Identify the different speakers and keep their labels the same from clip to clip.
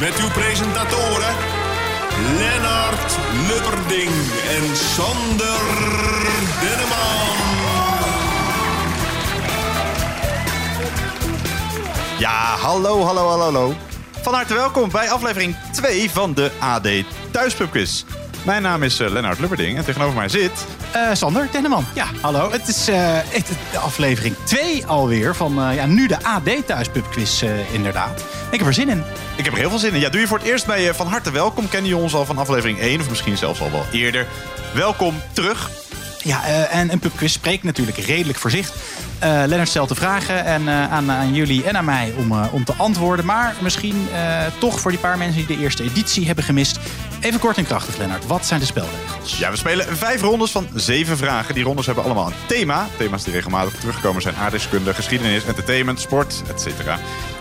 Speaker 1: Met uw presentatoren Lennart Lubberding en Sander Denneman.
Speaker 2: Ja, hallo, hallo, hallo, hallo. Van harte welkom bij aflevering 2 van de AD Thuispub Quiz. Mijn naam is uh, Lennart Lubberding en tegenover mij zit...
Speaker 3: Uh, Sander Denneman. Ja, hallo. Het is uh, het, aflevering 2 alweer van ja, nu de AD Thuispub Quiz inderdaad. Ik heb er zin in.
Speaker 2: Ik heb er heel veel zin in. Ja, doe je voor het eerst bij Van Harte Welkom. Kennen je ons al van aflevering 1 of misschien zelfs al wel eerder. Welkom terug.
Speaker 3: Ja, uh, en een pubquiz spreekt natuurlijk redelijk voor zich. Uh, Lennart stelt de vragen en, uh, aan, aan, jullie en aan mij om, om te antwoorden. Maar misschien toch voor die paar mensen die de eerste editie hebben gemist. Even kort en krachtig, Lennart. Wat zijn de spelregels?
Speaker 2: Ja, we spelen vijf rondes van zeven vragen. Die rondes hebben allemaal een thema. Thema's die regelmatig terugkomen zijn aardrijkskunde, geschiedenis, entertainment, sport, etc.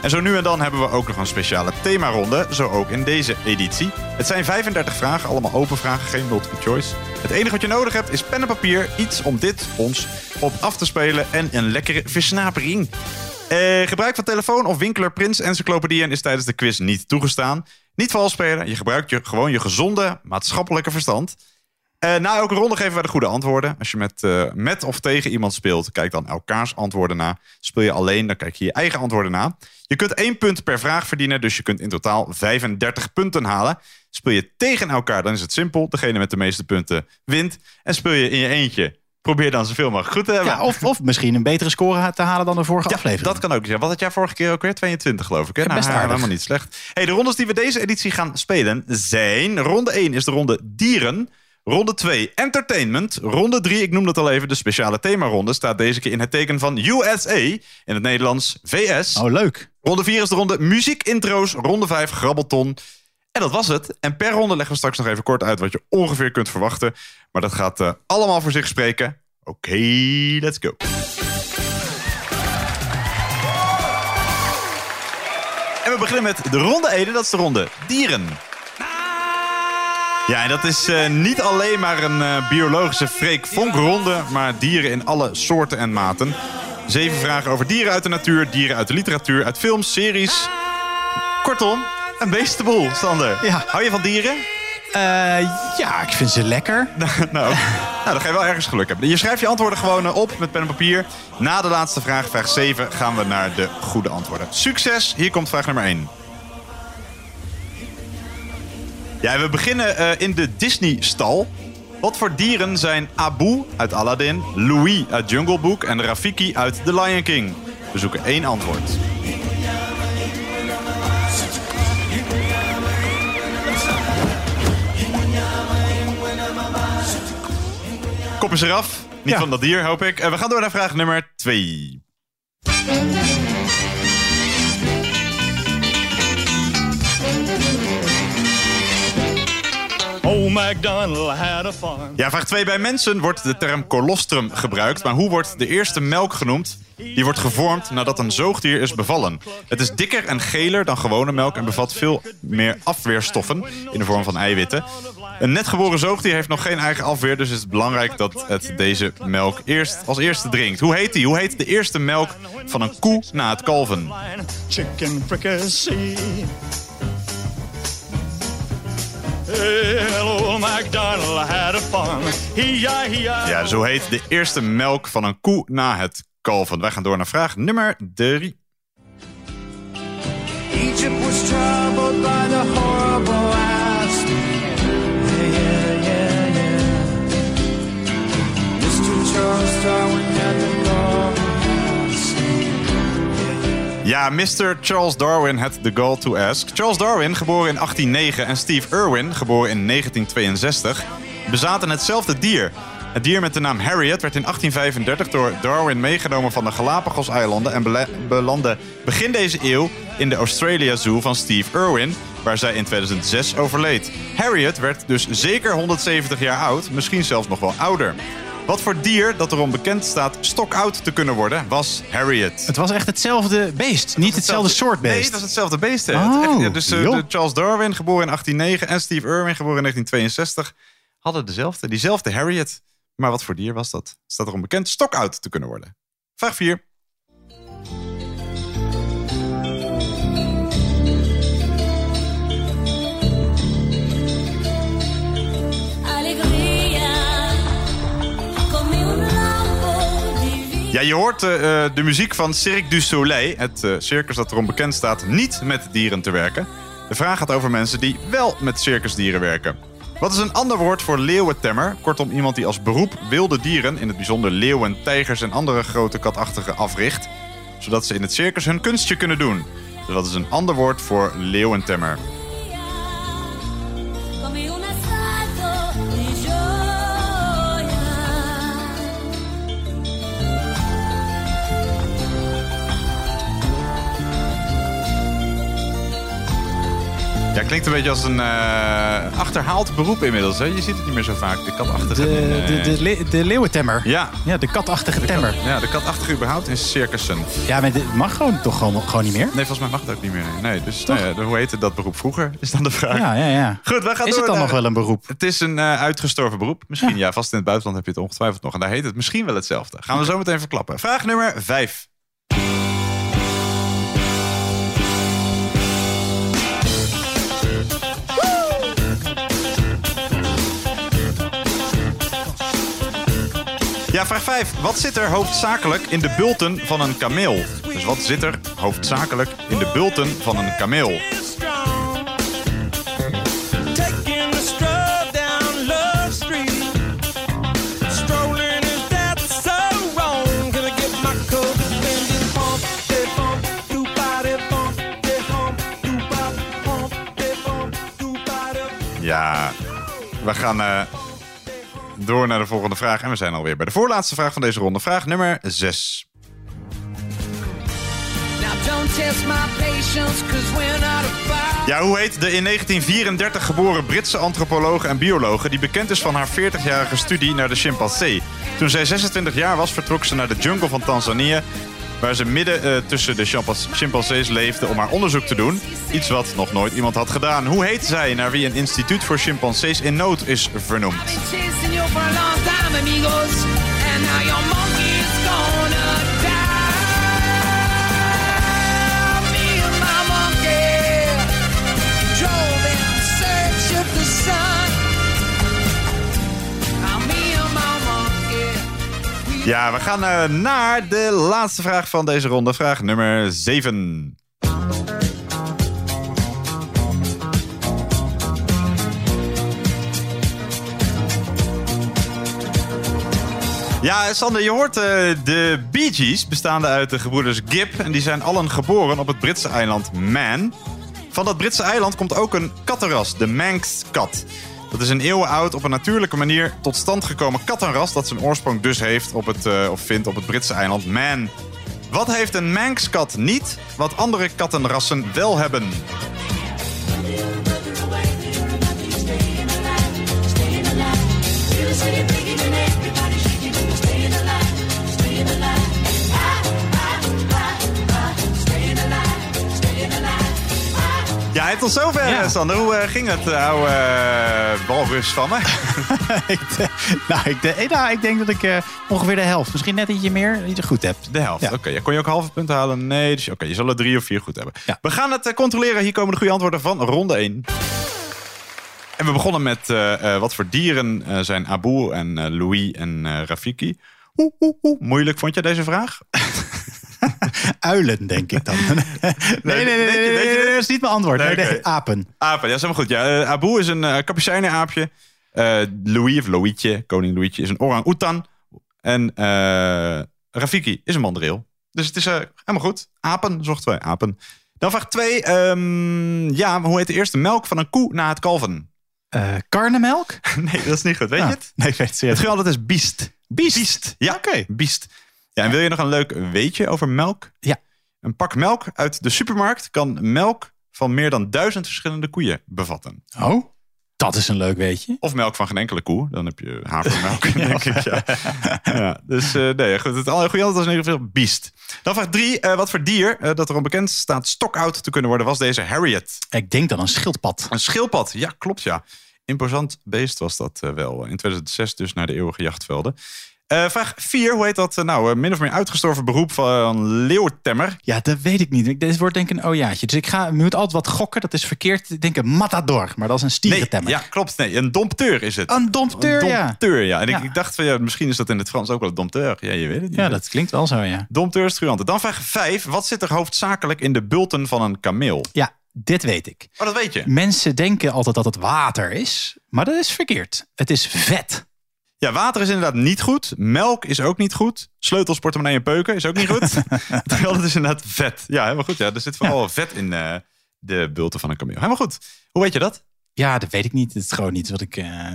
Speaker 2: En zo nu en dan hebben we ook nog een speciale themaronde. Zo ook in deze editie. Het zijn 35 vragen, allemaal open vragen, geen multiple choice. Het enige wat je nodig hebt is pen en papier, iets om dit ons op af te spelen en een lekkere versnapering. Eh, gebruik van telefoon of winkeler Prins Encyclopedieën is tijdens de quiz niet toegestaan. Niet vals spelen, je gebruikt je, gewoon je gezonde maatschappelijke verstand. Uh, na elke ronde geven wij de goede antwoorden. Als je met, uh, met of tegen iemand speelt, kijk dan elkaars antwoorden na. Speel je alleen, dan kijk je je eigen antwoorden na. Je kunt één punt per vraag verdienen, dus je kunt in totaal 35 punten halen. Speel je tegen elkaar, dan is het simpel. Degene met de meeste punten wint. En speel je in je eentje, probeer dan zoveel mogelijk goed te hebben.
Speaker 3: Ja, of, of misschien een betere score te halen dan de vorige
Speaker 2: ja,
Speaker 3: aflevering.
Speaker 2: Dat kan ook. Ja. Wat had jij vorige keer ook weer? 22 geloof ik. Hè?
Speaker 3: Ja, best
Speaker 2: nou, helemaal niet slecht. Hey, de rondes die we deze editie gaan spelen zijn... Ronde 1 is de ronde dieren. Ronde 2 entertainment. Ronde 3, ik noem dat al even, de speciale themaronde... staat deze keer in het teken van USA. In het Nederlands VS.
Speaker 3: Oh, leuk.
Speaker 2: Ronde 4 is de ronde muziek intro's. Ronde 5 grabbelton. En dat was het. En per ronde leggen we straks nog even kort uit... wat je ongeveer kunt verwachten. Maar dat gaat uh, allemaal voor zich spreken. Oké, let's go. En we beginnen met de ronde 1, dat is de ronde dieren. Ja, en dat is uh, niet alleen maar een uh, biologische freak vonk ronde, maar dieren in alle soorten en maten. Zeven vragen over dieren uit de natuur, dieren uit de literatuur, uit films, series. Kortom, een beestenboel, Sander.
Speaker 3: Ja.
Speaker 2: Hou je van dieren?
Speaker 3: Uh, ja, ik vind ze lekker.
Speaker 2: nou, nou, dan ga je wel ergens geluk hebben. Je schrijft je antwoorden gewoon op met pen en papier. Na de laatste vraag, vraag 7, gaan we naar de goede antwoorden. Succes, hier komt vraag nummer 1. Ja, we beginnen uh, in de Disney-stal. Wat voor dieren zijn Abu uit Aladdin, Louis uit Jungle Book en Rafiki uit The Lion King? We zoeken één antwoord. Kop is eraf. Niet
Speaker 3: Ja.
Speaker 2: van dat dier, hoop ik. En we gaan door naar vraag nummer 2.
Speaker 4: MacDonald had a farm.
Speaker 2: Ja, vraag 2. Bij mensen wordt de term colostrum gebruikt. Maar hoe wordt de eerste melk genoemd? Die wordt gevormd nadat een zoogdier is bevallen. Het is dikker en geler dan gewone melk en bevat veel meer afweerstoffen in de vorm van eiwitten. Een net geboren zoogdier heeft nog geen eigen afweer, dus is het belangrijk dat het deze melk eerst als eerste drinkt. Hoe heet die? Hoe heet de eerste melk van een koe na het kalven?
Speaker 4: Chicken fricassee. Well, old MacDonald had a farm.
Speaker 2: Ja, zo heet de eerste melk van een koe na het kalven. Wij gaan door naar vraag nummer 3.
Speaker 5: Egypt was troubled by the horrible last. Yeah, yeah, yeah, yeah. Mr. Charles Darwin
Speaker 2: Ja, Mr. Charles Darwin had the gall to ask. Charles Darwin, geboren in 1809, en Steve Irwin, geboren in 1962, bezaten hetzelfde dier. Het dier met de naam Harriet werd in 1835 door Darwin meegenomen van de Galapagos-eilanden en belandde begin deze eeuw in de Australia Zoo van Steve Irwin, waar zij in 2006 overleed. Harriet werd dus zeker 170 jaar oud, misschien zelfs nog wel ouder. Wat voor dier dat erom bekend staat stokoud te kunnen worden, was Harriet.
Speaker 3: Het was echt hetzelfde beest, niet hetzelfde soort
Speaker 2: Nee,
Speaker 3: beest.
Speaker 2: dat is hetzelfde beest. Hè.
Speaker 3: Oh,
Speaker 2: Het echt, ja, dus eh, Charles Darwin, geboren in 1809, en Steve Irwin, geboren in 1962, hadden dezelfde, diezelfde Harriet. Maar wat voor dier was dat? Staat erom bekend stokoud te kunnen worden. Vraag 4. Ja, je hoort eh, eh, de muziek van Cirque du Soleil, het eh, circus dat erom bekend staat niet met dieren te werken. De vraag gaat over mensen die wel met circusdieren werken. Wat is een ander woord voor leeuwentemmer? Kortom, iemand die als beroep wilde dieren, in het bijzonder leeuwen, tijgers en andere grote katachtige africht, zodat ze in het circus hun kunstje kunnen doen. Dus dat is een ander woord voor leeuwentemmer. Ja, klinkt een beetje als een eh, achterhaald beroep inmiddels. Hè? Je ziet het niet meer zo vaak, de katachtige...
Speaker 3: De, de,
Speaker 2: eh,
Speaker 3: de, le- de leeuwentemmer.
Speaker 2: ja,
Speaker 3: Ja, de katachtige temmer.
Speaker 2: ja, de katachtige überhaupt in circussen.
Speaker 3: Ja, maar dit mag gewoon toch gewoon, gewoon niet meer?
Speaker 2: Nee, volgens mij mag het ook niet meer. Nee, dus nou ja, hoe heette dat beroep vroeger? Is dan de vraag.
Speaker 3: Ja, ja, ja.
Speaker 2: Goed, we gaan
Speaker 3: Is
Speaker 2: door
Speaker 3: het dan
Speaker 2: naar-
Speaker 3: nog wel een beroep?
Speaker 2: Het is een eh, uitgestorven beroep. Misschien, ja. vast in het Ja, vraag 5. Wat zit er hoofdzakelijk in de bulten van een kameel? Dus wat zit er hoofdzakelijk in de bulten van een kameel? Ja, we gaan eh, door naar de volgende vraag. En we zijn alweer bij de voorlaatste vraag van deze ronde. Vraag nummer 6.
Speaker 5: Now don't test my patience, cause we're not about.
Speaker 2: Ja, hoe heet de in 1934 geboren Britse antropologe en biologe... die bekend is van haar 40-jarige studie naar de chimpansee? Toen zij 26 jaar was, vertrok ze naar de jungle van Tanzania... waar ze midden eh, tussen de chimpansees leefde om haar onderzoek te doen. Iets wat nog nooit iemand had gedaan. Hoe heet zij naar wie een instituut voor chimpansees in nood is vernoemd? Ja, we gaan eh, naar de laatste vraag van deze ronde. Vraag nummer 7. Ja, Sander, je hoort eh, de Bee Gees, bestaande uit de gebroeders Gibb. En die zijn allen geboren op het Britse eiland Man. Van dat Britse eiland komt ook een kattenras, de Manx kat. Dat is een eeuwen oud, op een natuurlijke manier tot stand gekomen kattenras... dat zijn oorsprong dus heeft op het, eh, of vindt op het Britse eiland Man. Wat heeft een Manx kat niet, wat andere kattenrassen wel hebben? Hij tot zover,
Speaker 3: Ja.
Speaker 2: eh, Sander. Hoe eh, ging het, eh, oude uh, balrus van me?
Speaker 3: ik, de- nou, ik, de- nou, ik denk dat ik eh, ongeveer de helft, misschien net ietsje meer, iets goed heb.
Speaker 2: De helft.
Speaker 3: Ja.
Speaker 2: Oké, kon je ook halve punten halen? Nee, dus oké, je zal er drie of vier goed hebben.
Speaker 3: Ja.
Speaker 2: We gaan het eh, controleren. Hier komen de goede antwoorden van ronde 1. En we begonnen met eh, eh, wat voor dieren eh, zijn Abu en eh, Louis en eh, Rafiki. Oeh, oeh, oeh. Moeilijk vond je deze vraag?
Speaker 3: Uilen, denk ik dan. nee, nee, nee, nee, dat is niet mijn antwoord.
Speaker 2: Nee,
Speaker 3: apen.
Speaker 2: Apen, ja, is helemaal goed. Ja, eh, Abu is een uh, kapucijnenaapje. Eh, Louis, of Louietje, koning Louietje, is een orang-oetan. En eh, Rafiki is een mandril. Dus het is eh, helemaal goed. Apen, zochten wij. Apen. Dan vraag 2. ja, hoe heet de eerste melk van een koe na het kalven?
Speaker 3: Eh, karnemelk?
Speaker 2: Nee, dat is niet goed. Weet je
Speaker 3: Ah,
Speaker 2: het?
Speaker 3: Nee, ik weet het
Speaker 2: Het altijd is biest.
Speaker 3: Biest.
Speaker 2: Ja,
Speaker 3: Oké.
Speaker 2: biest. Ja, en wil je nog een leuk weetje over melk?
Speaker 3: Ja.
Speaker 2: Een pak melk uit de supermarkt kan melk van meer dan duizend verschillende koeien bevatten.
Speaker 3: Oh, dat is een leuk weetje.
Speaker 2: Of melk van geen enkele koe. Dan heb je havermelk, denk ik. Ja. ja, dus eh, nee, goed. Het alle goede antwoord was in ieder geval biest. Dan vraag drie. eh, wat voor dier eh, dat erom bekend staat stokoud te kunnen worden, was deze Harriet?
Speaker 3: Ik denk dan een schildpad.
Speaker 2: Een schildpad. Ja, klopt ja. Imposant beest was dat wel. In 2006 dus naar de eeuwige jachtvelden. Eh, vraag 4. Hoe heet dat eh, nou? eh, min of meer uitgestorven beroep van leeuwtemmer.
Speaker 3: Ja, dat weet ik niet. Ik- Dit wordt denk ik een ojaatje. Dus ik ga, je moet altijd wat gokken. Dat is verkeerd. Ik denk een matador, maar dat is een
Speaker 2: Nee,
Speaker 3: stierentemmer.
Speaker 2: ja, klopt. Nee, een dompteur is het.
Speaker 3: Een dompteur,
Speaker 2: Een
Speaker 3: ja.
Speaker 2: dompteur, ja. En
Speaker 3: Ja.
Speaker 2: Ik, dacht van ja, misschien is dat in het Frans ook wel een dompteur. Ja, je weet het niet.
Speaker 3: Ja, dat klinkt wel zo, ja.
Speaker 2: Dompteur is truante. Dan vraag 5. Wat zit er hoofdzakelijk in de bulten van een kameel?
Speaker 3: Ja, dit weet ik.
Speaker 2: Oh, dat weet je.
Speaker 3: Mensen denken altijd dat het water is, maar dat is verkeerd. Het is vet.
Speaker 2: Ja, water is inderdaad niet goed. Melk is ook niet goed. Sleutels, portemonnee en peuken is ook niet goed. Terwijl het is inderdaad vet. Ja, helemaal goed. Ja, er zit vooral vet in eh, de bulten van een kameel. Helemaal goed. Hoe weet je dat?
Speaker 3: Ja, dat weet ik niet. Het is gewoon iets wat ik eh,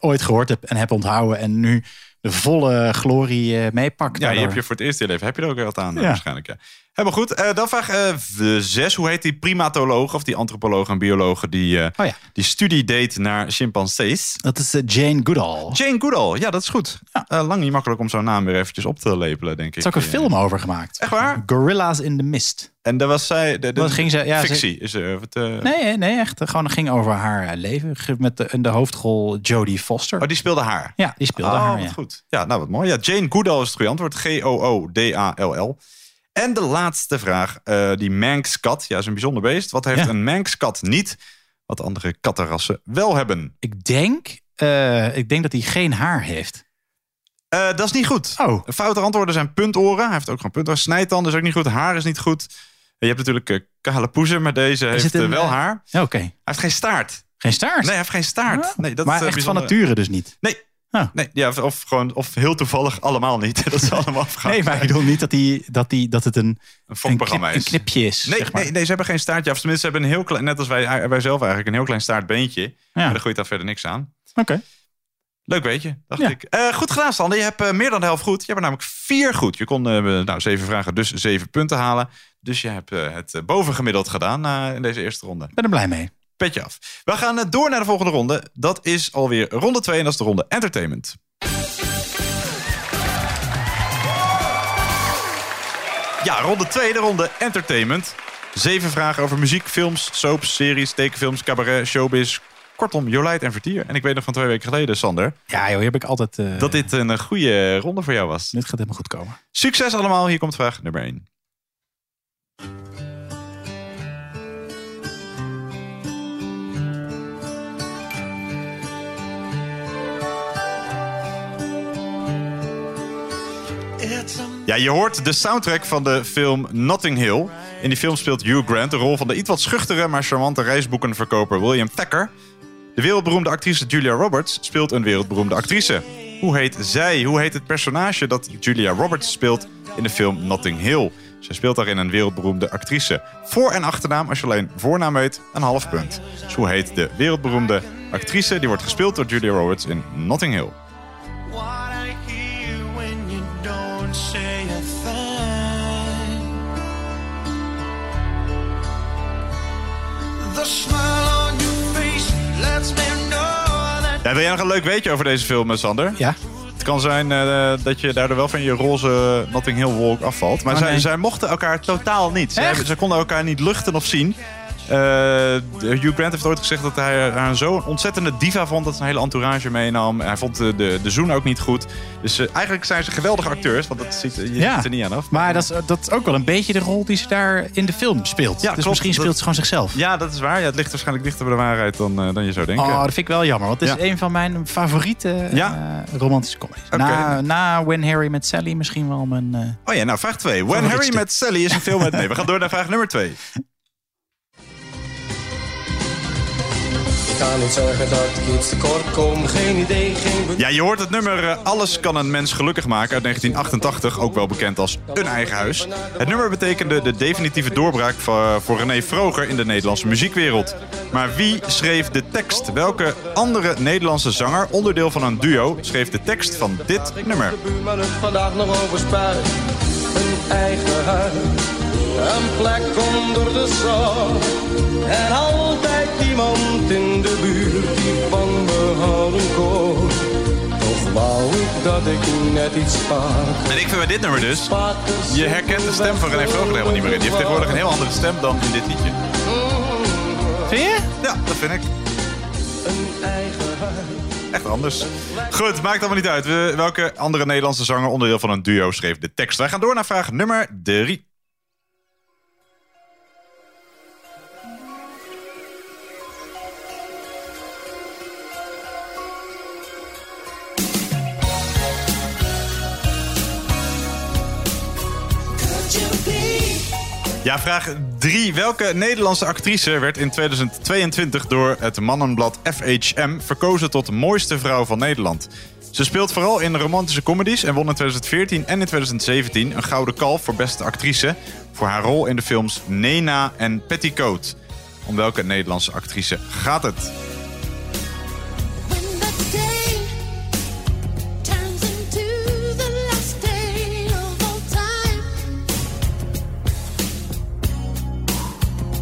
Speaker 3: ooit gehoord heb en heb onthouden. En nu de volle glorie eh meepak.
Speaker 2: Ja, je hebt je voor het eerst in je leven heb je er ook wat aan,
Speaker 3: Ja.
Speaker 2: waarschijnlijk. Ja. Helemaal goed. Eh, dan vraag eh, v- zes. Hoe heet die primatoloog of die antropoloog en bioloog die, eh,
Speaker 3: Oh ja,
Speaker 2: die studie deed naar chimpansees?
Speaker 3: dat is eh, Jane Goodall. Er
Speaker 2: Jane Goodall. Ja, dat is goed. Eh, lang niet makkelijk om zo'n naam weer eventjes op te lepelen, denk ik.
Speaker 3: is ook een
Speaker 2: Eh,
Speaker 3: film over gemaakt.
Speaker 2: Echt waar?
Speaker 3: Gorillas in the Mist.
Speaker 2: En daar was zij... De, de,
Speaker 3: Wat ging ze- ja, ze-
Speaker 2: fictie. Is er, wat, eh,
Speaker 3: Nee, nee, echt. Gewoon ging over haar eh, leven. Met de, de hoofdrol Jodie Foster.
Speaker 2: Oh, die speelde haar.
Speaker 3: Ja, die speelde
Speaker 2: oh,
Speaker 3: haar.
Speaker 2: wat
Speaker 3: Ja.
Speaker 2: goed. Ja, nou wat mooi. Ja, Jane Goodall is het goede antwoord. G-O-O-D-A-L-L. En de laatste vraag. eh, die Manx-kat. Ja, is een bijzonder beest. Wat heeft
Speaker 3: Ja.
Speaker 2: een Manx-kat niet? Wat andere kattenrassen wel hebben?
Speaker 3: Ik denk, eh, ik denk dat hij geen haar heeft.
Speaker 2: Eh, dat is niet goed.
Speaker 3: Oh.
Speaker 2: Foute antwoorden zijn puntoren. Hij heeft ook gewoon puntoren. Snijtanden is ook niet goed. Haar is niet goed. Je hebt natuurlijk kale poezen, maar deze heeft
Speaker 3: een,
Speaker 2: wel haar.
Speaker 3: Oké.
Speaker 2: Hij heeft geen staart.
Speaker 3: Geen staart?
Speaker 2: Nee, hij heeft geen staart.
Speaker 3: Ah.
Speaker 2: Nee, dat
Speaker 3: maar
Speaker 2: is,
Speaker 3: echt
Speaker 2: bijzonder.
Speaker 3: van nature dus niet.
Speaker 2: Nee.
Speaker 3: Oh.
Speaker 2: Nee, ja, of, of gewoon, of heel toevallig allemaal niet. Dat is allemaal afgaan.
Speaker 3: Nee, maar ik bedoel niet dat, die, dat, die, dat het een,
Speaker 2: een
Speaker 3: een, knip-
Speaker 2: is.
Speaker 3: een knipje is.
Speaker 2: Nee,
Speaker 3: zeg maar.
Speaker 2: nee, nee, ze hebben geen staartje. Of tenminste, ze hebben een heel klein, net als wij, wij zelf eigenlijk, een heel klein staartbeentje.
Speaker 3: Ja.
Speaker 2: Maar daar groeit daar verder niks aan.
Speaker 3: Oké.
Speaker 2: Leuk weet je, dacht
Speaker 3: Ja.
Speaker 2: ik. Eh, goed gedaan, Sander. Je hebt eh, meer dan de helft goed. Je hebt er namelijk vier goed. Je kon eh, nou, zeven vragen, dus zeven punten halen. Dus je hebt het bovengemiddeld gedaan in deze eerste ronde.
Speaker 3: Ik ben er blij mee.
Speaker 2: Petje af. We gaan eh, door naar de volgende ronde. Dat is alweer ronde 2 en dat is de ronde entertainment. Ja, ronde 2, de ronde entertainment. Zeven vragen over muziek, films, soaps, series, tekenfilms, cabaret, showbiz. Kortom, Jolijt en Vertier. En ik weet nog van twee weken geleden, Sander,
Speaker 3: Ja, joh, hier heb ik altijd... eh,
Speaker 2: dat dit een eh, goede ronde voor jou was.
Speaker 3: Dit gaat helemaal goed komen.
Speaker 2: Succes allemaal, hier komt vraag nummer 1. Ja, je hoort de soundtrack van de film Notting Hill. In die film speelt Hugh Grant de rol van de iets wat schuchtere, maar charmante reisboekenverkoper William Thacker. De wereldberoemde actrice Julia Roberts speelt een wereldberoemde actrice. Hoe heet zij? Hoe heet het personage dat Julia Roberts speelt in de film Notting Hill? Zij speelt daarin een wereldberoemde actrice. Voor- en achternaam, als je alleen voornaam weet, een half punt. Dus hoe heet de wereldberoemde actrice die wordt gespeeld door Julia Roberts in Notting Hill? Ja, wil jij nog een leuk weetje over deze film, eh, Sander?
Speaker 3: Ja?
Speaker 2: Het kan zijn eh, dat je daardoor wel van je roze Notting Hill wolk afvalt. Maar
Speaker 3: Oh,
Speaker 2: zij,
Speaker 3: nee.
Speaker 2: zij mochten elkaar totaal niet. Zij,
Speaker 3: Echt?
Speaker 2: zij konden elkaar niet luchten of zien. Eh, Hugh Grant heeft ooit gezegd dat hij haar zo'n ontzettende diva vond... dat ze een hele entourage meenam. Hij vond de, de, de zoen ook niet goed. Dus eh, eigenlijk zijn ze geweldige acteurs. Want dat ziet, je
Speaker 3: Ja.
Speaker 2: ziet er niet aan af.
Speaker 3: Maar dat is, dat is ook wel een beetje de rol die ze daar in de film speelt.
Speaker 2: Ja,
Speaker 3: dus
Speaker 2: klopt.
Speaker 3: misschien speelt
Speaker 2: Dat-
Speaker 3: ze gewoon zichzelf.
Speaker 2: Ja, dat is waar. Ja, het ligt waarschijnlijk dichter bij de waarheid dan, eh, dan je zou denken.
Speaker 3: Oh, dat vind ik wel jammer. Want het is
Speaker 2: Ja.
Speaker 3: een van mijn favoriete
Speaker 2: Ja?
Speaker 3: eh, romantische comedies. Na, na When Harry Met Sally misschien wel mijn... eh,
Speaker 2: Oh ja, nou, vraag 2. When. Harry met Sally is een film met... Nee, we gaan door naar vraag nummer 2.
Speaker 5: kan niet zeggen dat ik iets tekort kom. Geen idee, geen
Speaker 2: Ja, je hoort het nummer eh, Alles kan een mens gelukkig maken uit 1988, ook wel bekend als Een Eigen Huis. Het nummer betekende de definitieve doorbraak voor, René Vroger in de Nederlandse muziekwereld. Maar wie schreef de tekst? Welke andere Nederlandse zanger, onderdeel van een duo, schreef de tekst van dit nummer?
Speaker 5: Vandaag nog over. Een eigen huis, een plek onder de zon. En altijd iemand in de buurt die van me houden kon. Toch wou ik dat ik net iets vaker,
Speaker 2: En ik vind bij dit nummer dus, je herkent de stem van René Vroger er helemaal niet meer in. Die heeft tegenwoordig een heel andere stem dan in dit liedje.
Speaker 3: Vind je?
Speaker 2: Ja, dat vind ik.
Speaker 5: Een eigen huis.
Speaker 2: Echt anders. Goed, maakt allemaal niet uit. We- Welke andere Nederlandse zanger, onderdeel van een duo, schreef de tekst? Wij gaan door naar vraag nummer drie. Ja, vraag 3. Welke Nederlandse actrice werd in 2022 door het mannenblad FHM verkozen tot mooiste vrouw van Nederland? Ze speelt vooral in romantische comedies en won in 2014 en in 2017 een gouden kalf voor beste actrice voor haar rol in de films Nena en Petticoat. Om welke Nederlandse actrice gaat het?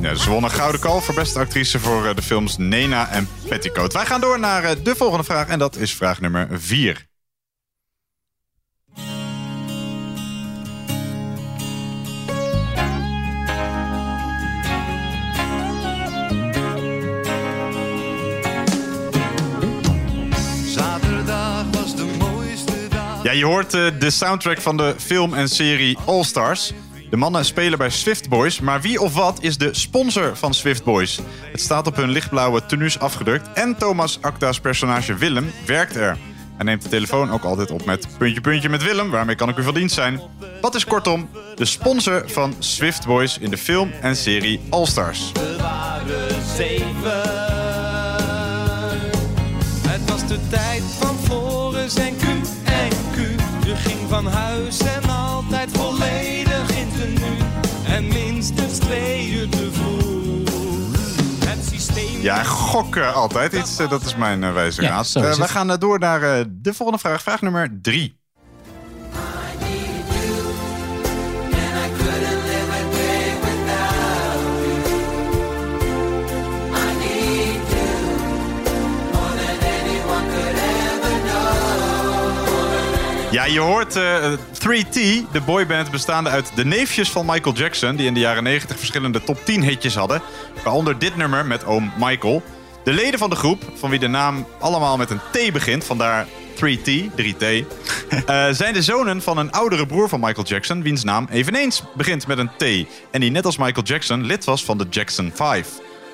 Speaker 2: Ja, ze won een gouden kalf voor beste actrice voor eh, de films Nena en Petticoat. Wij gaan door naar eh, de volgende vraag en dat is vraag nummer 4.
Speaker 6: Zaterdag was de mooiste dag.
Speaker 2: Ja, je hoort eh, de soundtrack van de film en serie All Stars. De mannen spelen bij Swift Boys, maar wie of wat is de sponsor van Swift Boys? Het staat op hun lichtblauwe tenues afgedrukt en Thomas Acta's personage Willem werkt er. Hij neemt de telefoon ook altijd op met puntje puntje met Willem, waarmee kan ik u van dienst zijn? Wat is kortom de sponsor van Swift Boys in de film en serie All Stars?
Speaker 6: We waren zeven. Het was de tijd van Floris en Q en Q. Je ging van huis en altijd volledig
Speaker 2: Ja, gokken altijd iets. eh, Dat is mijn eh, wijze raad. Eh, we gaan door naar de volgende vraag. Vraag nummer 3. Ja, je hoort eh 3T, de boyband bestaande uit de neefjes van Michael Jackson... die in de jaren 90 verschillende top 10 hitjes hadden. Waaronder dit nummer met oom Michael. De leden van de groep, van wie de naam allemaal met een T begint... vandaar 3T, 3T... eh, zijn de zonen van een oudere broer van Michael Jackson... wiens naam eveneens begint met een T... en die net als Michael Jackson lid was van de Jackson 5.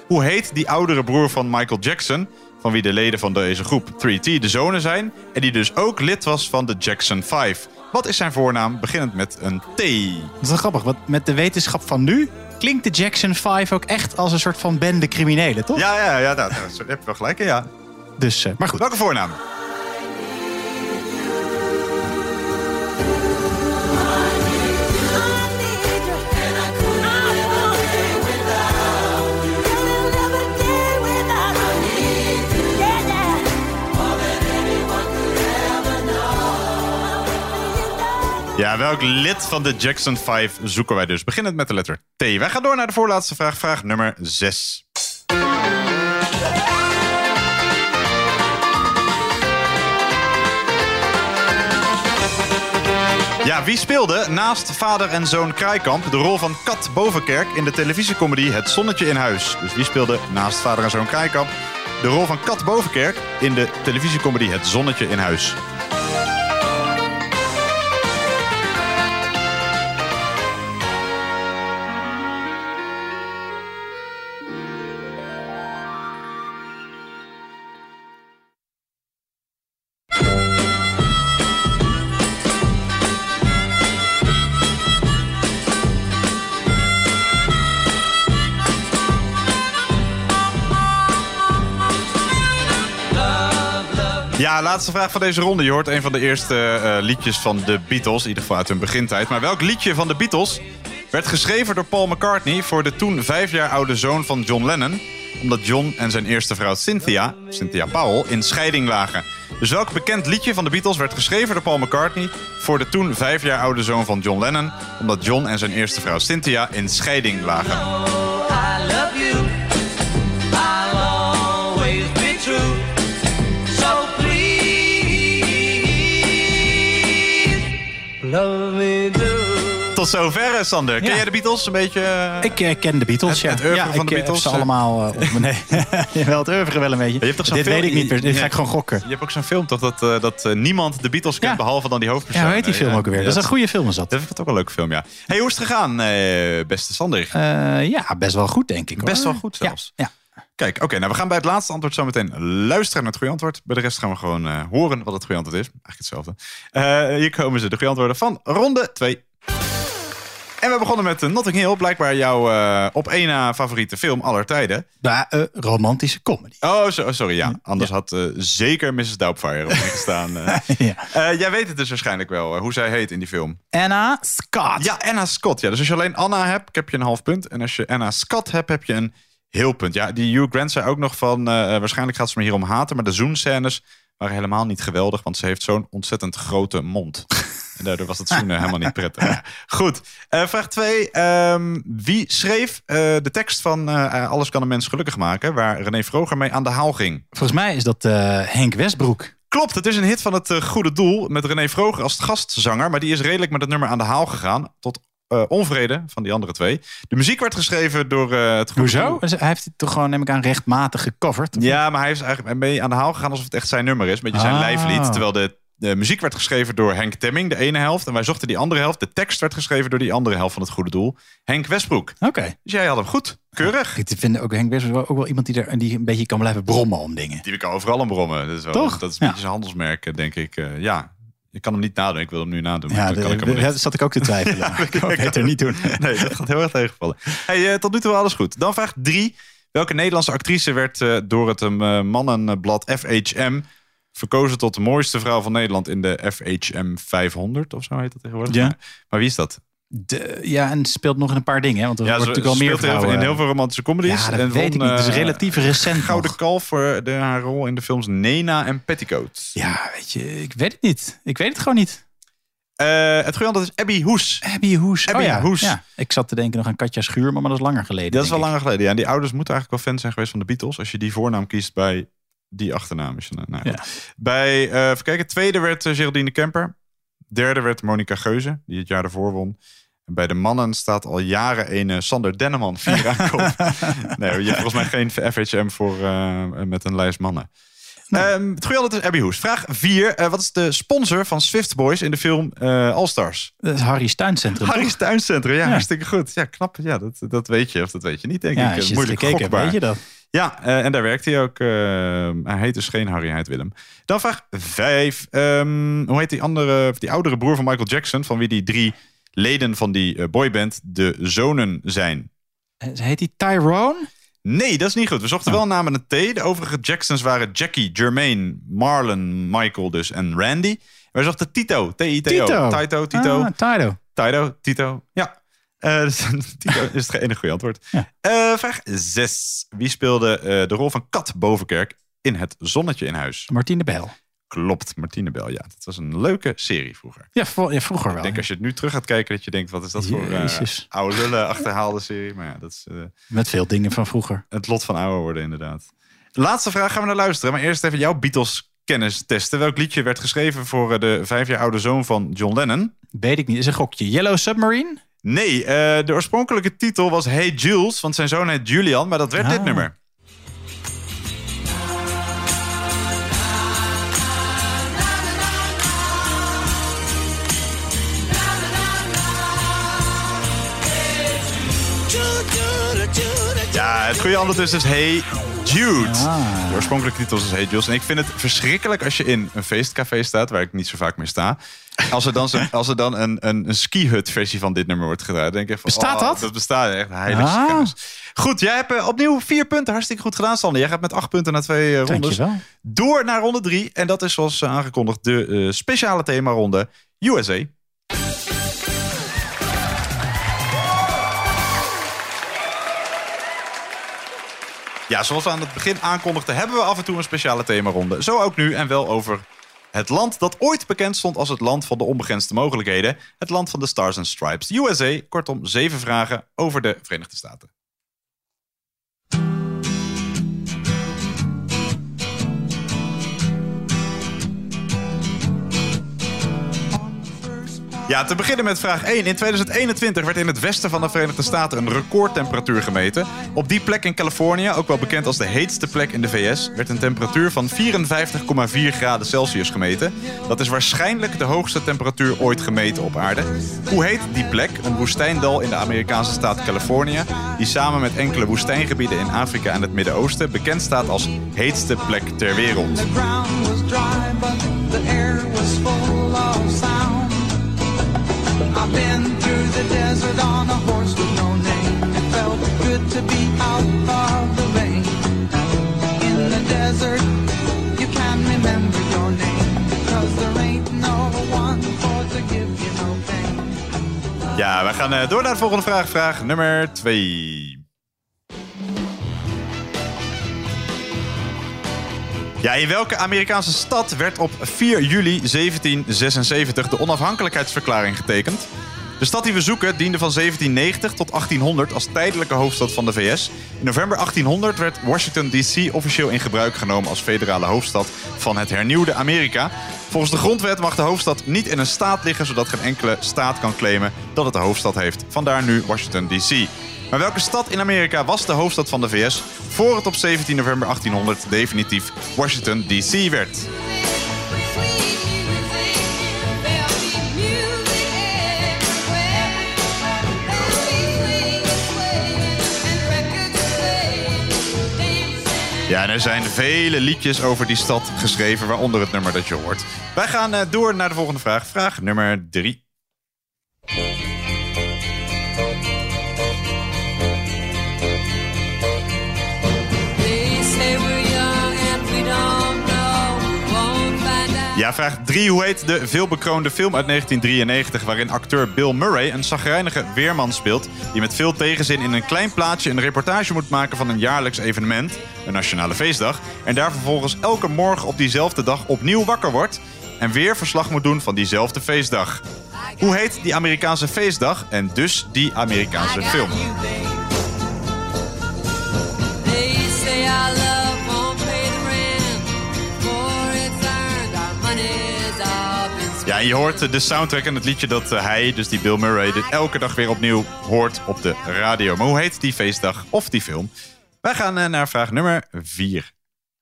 Speaker 2: Hoe heet die oudere broer van Michael Jackson... van wie de leden van deze groep 3T de zonen zijn... en die dus ook lid was van de Jackson 5? Wat is zijn voornaam, beginnend met een T?
Speaker 3: Dat is wel grappig, want met de wetenschap van nu klinkt de Jackson 5 ook echt als een soort van bende criminelen, toch?
Speaker 2: Ja, ja, ja, daar, daar heb je wel gelijk in, ja.
Speaker 3: Dus, eh, maar goed.
Speaker 2: Welke voornaam? Ja, welk lid van de Jackson 5 zoeken wij dus? Beginnend met de letter T. Wij gaan door naar de voorlaatste vraag, vraag nummer 6. Ja, wie speelde naast vader en zoon Kraaikamp de rol van Kat Bovenkerk in de televisiecomedy Het Zonnetje in Huis? Dus wie speelde naast vader en zoon Kraaikamp de rol van Kat Bovenkerk in de televisiecomedy Het Zonnetje in Huis? Laatste vraag van deze ronde. Je hoort een van de eerste eh, liedjes van de Beatles. In ieder geval uit hun begintijd. Maar welk liedje van de Beatles werd geschreven door Paul McCartney... voor de toen vijf jaar oude zoon van John Lennon? Omdat John en zijn eerste vrouw Cynthia, Cynthia Powell, in scheiding lagen. Dus welk bekend liedje van de Beatles werd geschreven door Paul McCartney... voor de toen vijf jaar oude zoon van John Lennon... omdat John en zijn eerste vrouw Cynthia in scheiding lagen?
Speaker 6: I love you. Love me do.
Speaker 2: Tot zover, eh, Sander. Ken
Speaker 3: Ja.
Speaker 2: jij de Beatles een beetje? eh?
Speaker 3: Ik eh, ken de Beatles,
Speaker 2: Het-
Speaker 3: ja.
Speaker 2: het oeuvre
Speaker 3: ja,
Speaker 2: van
Speaker 3: ik,
Speaker 2: de
Speaker 3: eh,
Speaker 2: Beatles,
Speaker 3: heb ze
Speaker 2: eh.
Speaker 3: allemaal uh, op Nee, wel het oeuvre wel een beetje.
Speaker 2: Je hebt toch zo'n
Speaker 3: Dit
Speaker 2: film-
Speaker 3: weet ik niet, per- dit ga ik gewoon gokken.
Speaker 2: Je hebt ook zo'n film toch dat, eh, dat eh, niemand de Beatles kent
Speaker 3: Ja.
Speaker 2: behalve dan die hoofdpersoon.
Speaker 3: Ja, hoe heet die
Speaker 2: Eh,
Speaker 3: film
Speaker 2: ja.
Speaker 3: ook alweer? Dat is een goede film is dat.
Speaker 2: Dat is ook een leuke film, ja. Hey, hoe is het gegaan, eh, beste Sander?
Speaker 3: Eh, ja, best wel goed, denk ik. hoor.
Speaker 2: Best wel goed zelfs.
Speaker 3: Ja,
Speaker 2: Kijk, oké, nou we gaan bij het laatste antwoord zo meteen luisteren naar het goede antwoord. Bij de rest gaan we gewoon eh, horen wat het goede antwoord is. Eigenlijk hetzelfde. Eh, hier komen ze, de goede antwoorden van ronde 2. En we begonnen met eh, Notting Hill, blijkbaar jouw eh, op één na favoriete film aller tijden.
Speaker 3: ja. Eh, romantische comedy.
Speaker 2: Oh, zo- sorry, ja. Anders had zeker Mrs. Doubtfire op gestaan.
Speaker 3: ja.
Speaker 2: Jij weet het dus waarschijnlijk wel, hoe zij heet in die film.
Speaker 3: Anna Scott.
Speaker 2: Ja, Anna Scott. Ja. Dus als je alleen Anna hebt, heb je een half punt. En als je Anna Scott hebt, heb je een heel punt. Ja, die Hugh Grant zei ook nog van... eh, eh, waarschijnlijk gaat ze me hierom haten, maar de zoenscènes waren helemaal niet geweldig. Want ze heeft zo'n ontzettend grote mond. En daardoor was het zoenen helemaal niet prettig. Goed, Eh, vraag 2. wie schreef de tekst van Alles kan een mens gelukkig maken... waar René Vroger mee aan de haal ging?
Speaker 3: Volgens mij is dat Henk Westbroek.
Speaker 2: Klopt, het is een hit van het Goede Doel met René Vroger als gastzanger. Maar die is redelijk met het nummer aan de haal gegaan. Tot eh, onvrede van die andere twee. De muziek werd geschreven door eh, het Goede
Speaker 3: Hoezo?
Speaker 2: Doel.
Speaker 3: Hij heeft het toch gewoon, neem ik aan, rechtmatig gecoverd?
Speaker 2: Ja, maar hij is eigenlijk mee aan de haal gegaan alsof het echt zijn nummer is. Een beetje zijn
Speaker 3: Ah.
Speaker 2: lijflied. Terwijl de, de muziek werd geschreven door Henk Temming, de ene helft. En wij zochten die andere helft. De tekst werd geschreven door die andere helft van het Goede Doel. Henk Westbroek.
Speaker 3: Oké.
Speaker 2: Dus jij had hem goed. Keurig.
Speaker 3: Ik vind ook Henk Westbroek ook wel iemand die, er, die een beetje kan blijven brommen om dingen.
Speaker 2: Die kan overal aan brommen. Dat is, wel,
Speaker 3: Toch?
Speaker 2: dat is een
Speaker 3: Ja.
Speaker 2: beetje zijn handelsmerk, denk ik. Eh, ja, ik kan hem niet nadoen. Ik wil hem nu nadoen.
Speaker 3: Ja,
Speaker 2: dat
Speaker 3: de-
Speaker 2: kan ik
Speaker 3: de-
Speaker 2: niet.
Speaker 3: zat ik ook te twijfelen. ik kan het beter niet doen.
Speaker 2: Nee, dat gaat heel erg tegenvallen. Hey, eh, tot nu toe alles goed. Dan vraag 3. Welke Nederlandse actrice werd eh, door het eh, mannenblad FHM verkozen tot de mooiste vrouw van Nederland in de FHM 500 of zo heet dat tegenwoordig?
Speaker 3: Ja.
Speaker 2: Maar, maar wie is dat?
Speaker 3: De, ja, en speelt nog in een paar dingen. Hè? Want er
Speaker 2: Ja,
Speaker 3: wordt natuurlijk wel meer vrouwen.
Speaker 2: in heel veel romantische comedies.
Speaker 3: Ja, dat
Speaker 2: en
Speaker 3: weet ik niet. Het is
Speaker 2: eh,
Speaker 3: relatief recent
Speaker 2: Gouden
Speaker 3: nog.
Speaker 2: Kalf voor de, haar rol in de films Nena en Petticoat.
Speaker 3: Ja, weet je, ik weet het niet. Ik weet het gewoon niet.
Speaker 2: Eh, het goede antwoord is Abby Hoes.
Speaker 3: Abby Hoes.
Speaker 2: Abby
Speaker 3: oh, ja.
Speaker 2: Hoes.
Speaker 3: Ja. Ik zat te denken nog aan Katja Schuurman, maar dat is langer geleden.
Speaker 2: Dat is wel
Speaker 3: ik.
Speaker 2: langer geleden. Ja, en die ouders moeten eigenlijk wel fan zijn geweest van de Beatles. Als je die voornaam kiest bij die achternaam. Is je, nou. Bij, eh even kijken, tweede werd eh, Geraldine Kemper. Derde werd Monica Geuze, die het jaar ervoor won. En bij de mannen staat al jaren een eh, Sander Denneman vier aankoop. nee, je hebt volgens mij geen FHM voor, eh, met een lijst mannen. Ehm, het goede antwoord is Abby Hoes. Vraag 4. wat is de sponsor van Swift Boys in de film eh All Stars?
Speaker 3: Dat is Harry's Tuincentrum.
Speaker 2: Harry's? Tuincentrum, ja,
Speaker 3: Ja.
Speaker 2: hartstikke goed. Ja, knap. Ja, dat, dat weet je of dat weet je niet, denk
Speaker 3: Ja,
Speaker 2: ik.
Speaker 3: als je het
Speaker 2: Moeilijk
Speaker 3: gekeken hebt, weet je dat.
Speaker 2: Ja, eh, en daar werkt hij ook. eh, hij heet dus geen Harry, hij heet Willem. Dan vraag 5. hoe heet die andere, die oudere broer van Michael Jackson, van wie die drie leden van die eh, boyband de zonen zijn?
Speaker 3: Heet die Tyrone?
Speaker 2: Nee, dat is niet goed. We zochten wel een naam met een T. De overige Jacksons waren Jackie, Jermaine, Marlon, Michael dus en Randy. Wij zochten Tito, T-I-T-O.
Speaker 3: Tito.
Speaker 2: Tito, Tito.
Speaker 3: Ah, Tito.
Speaker 2: Tito, Tito. Ja. Eh, dus Tito is het enige goede antwoord.
Speaker 3: Ja.
Speaker 2: Eh, vraag 6. Wie speelde eh, de rol van Kat Bovenkerk in Het Zonnetje in Huis?
Speaker 3: Martine Bijl.
Speaker 2: Klopt, Martine Bel. Ja, dat was een leuke serie vroeger.
Speaker 3: Ja, vroeger wel.
Speaker 2: Ik denk als je het nu terug gaat kijken, dat je denkt: wat is dat voor
Speaker 3: Jezus.
Speaker 2: oude lullen achterhaalde serie? Maar ja, dat is
Speaker 3: Met veel dingen van vroeger.
Speaker 2: het lot van ouder worden, inderdaad. Laatste vraag gaan we naar luisteren. Maar eerst even jouw Beatles kennis testen. Welk liedje werd geschreven voor de vijf jaar oude zoon van John Lennon?
Speaker 3: Weet ik niet. Is een gokje. Yellow Submarine?
Speaker 2: Nee, eh, de oorspronkelijke titel was Hey Jules, want zijn zoon heet Julian, maar dat werd
Speaker 3: Ah.
Speaker 2: dit nummer. Ja, het goede antwoord is dus Hey Jude.
Speaker 3: Ah.
Speaker 2: De oorspronkelijke titel is dus Hey Jules. En ik vind het verschrikkelijk als je in een feestcafé staat, waar ik niet zo vaak meer sta. Als er dan, zo, als er dan een, een, een ski-hut versie van dit nummer wordt gedraaid. Denk ik van,
Speaker 3: Bestaat
Speaker 2: oh,
Speaker 3: dat?
Speaker 2: Dat bestaat echt. Heilige
Speaker 3: Ah.
Speaker 2: Goed, jij hebt eh, opnieuw vier punten. Hartstikke goed gedaan, Sander. Jij gaat met acht punten naar twee eh, rondes.
Speaker 3: Dankjewel.
Speaker 2: Door naar ronde drie. En dat is zoals aangekondigd de eh, speciale themaronde USA. Ja, zoals we aan het begin aankondigden, hebben we af en toe een speciale themaronde. Zo ook nu en wel over het land dat ooit bekend stond als het land van de onbegrensde mogelijkheden. Het land van de Stars and Stripes. USA, kortom zeven vragen over de Verenigde Staten. Ja, te beginnen met vraag 1. In 2021 werd in het westen van de Verenigde Staten een recordtemperatuur gemeten. Op die plek in Californië, ook wel bekend als de heetste plek in de VS, werd een temperatuur van 54,4 graden Celsius gemeten. Dat is waarschijnlijk de hoogste temperatuur ooit gemeten op aarde. Hoe heet die plek? Een woestijndal in de Amerikaanse staat Californië, die samen met enkele woestijngebieden in Afrika en het Midden-Oosten bekend staat als heetste plek ter wereld.
Speaker 5: I've been through the desert on a horse with no name. It felt good to be out of the rain. In the desert, you can remember your name. Cause there ain't no one for to give you no pain.
Speaker 2: Ja, we gaan eh, door naar de volgende vraag. Vraag nummer 2. Ja, in welke Amerikaanse stad werd op 4 juli 1776 de onafhankelijkheidsverklaring getekend? De stad die we zoeken diende van 1790 tot 1800 als tijdelijke hoofdstad van de VS. In november 1800 werd Washington DC officieel in gebruik genomen als federale hoofdstad van het hernieuwde Amerika. Volgens de grondwet mag de hoofdstad niet in een staat liggen, zodat geen enkele staat kan claimen dat het de hoofdstad heeft. Vandaar nu Washington DC. Maar welke stad in Amerika was de hoofdstad van de VS voor het op 17 november 1800 definitief Washington DC werd? Ja, en er zijn vele liedjes over die stad geschreven, waaronder het nummer dat je hoort. Wij gaan eh, door naar de volgende vraag. Vraag nummer drie. Ja, vraag 3. Hoe heet de veelbekroonde film uit 1993... waarin acteur Bill Murray een zagrijnige weerman speelt... die met veel tegenzin in een klein plaatsje een reportage moet maken... van een jaarlijks evenement, een nationale feestdag... en daar vervolgens elke morgen op diezelfde dag opnieuw wakker wordt... en weer verslag moet doen van diezelfde feestdag. Hoe heet die Amerikaanse feestdag en dus die Amerikaanse film? Ja, je hoort de soundtrack en het liedje dat eh, hij, dus die Bill Murray, dit elke dag weer opnieuw hoort op de radio. Maar hoe heet die feestdag of die film? Wij gaan eh, naar vraag nummer 4.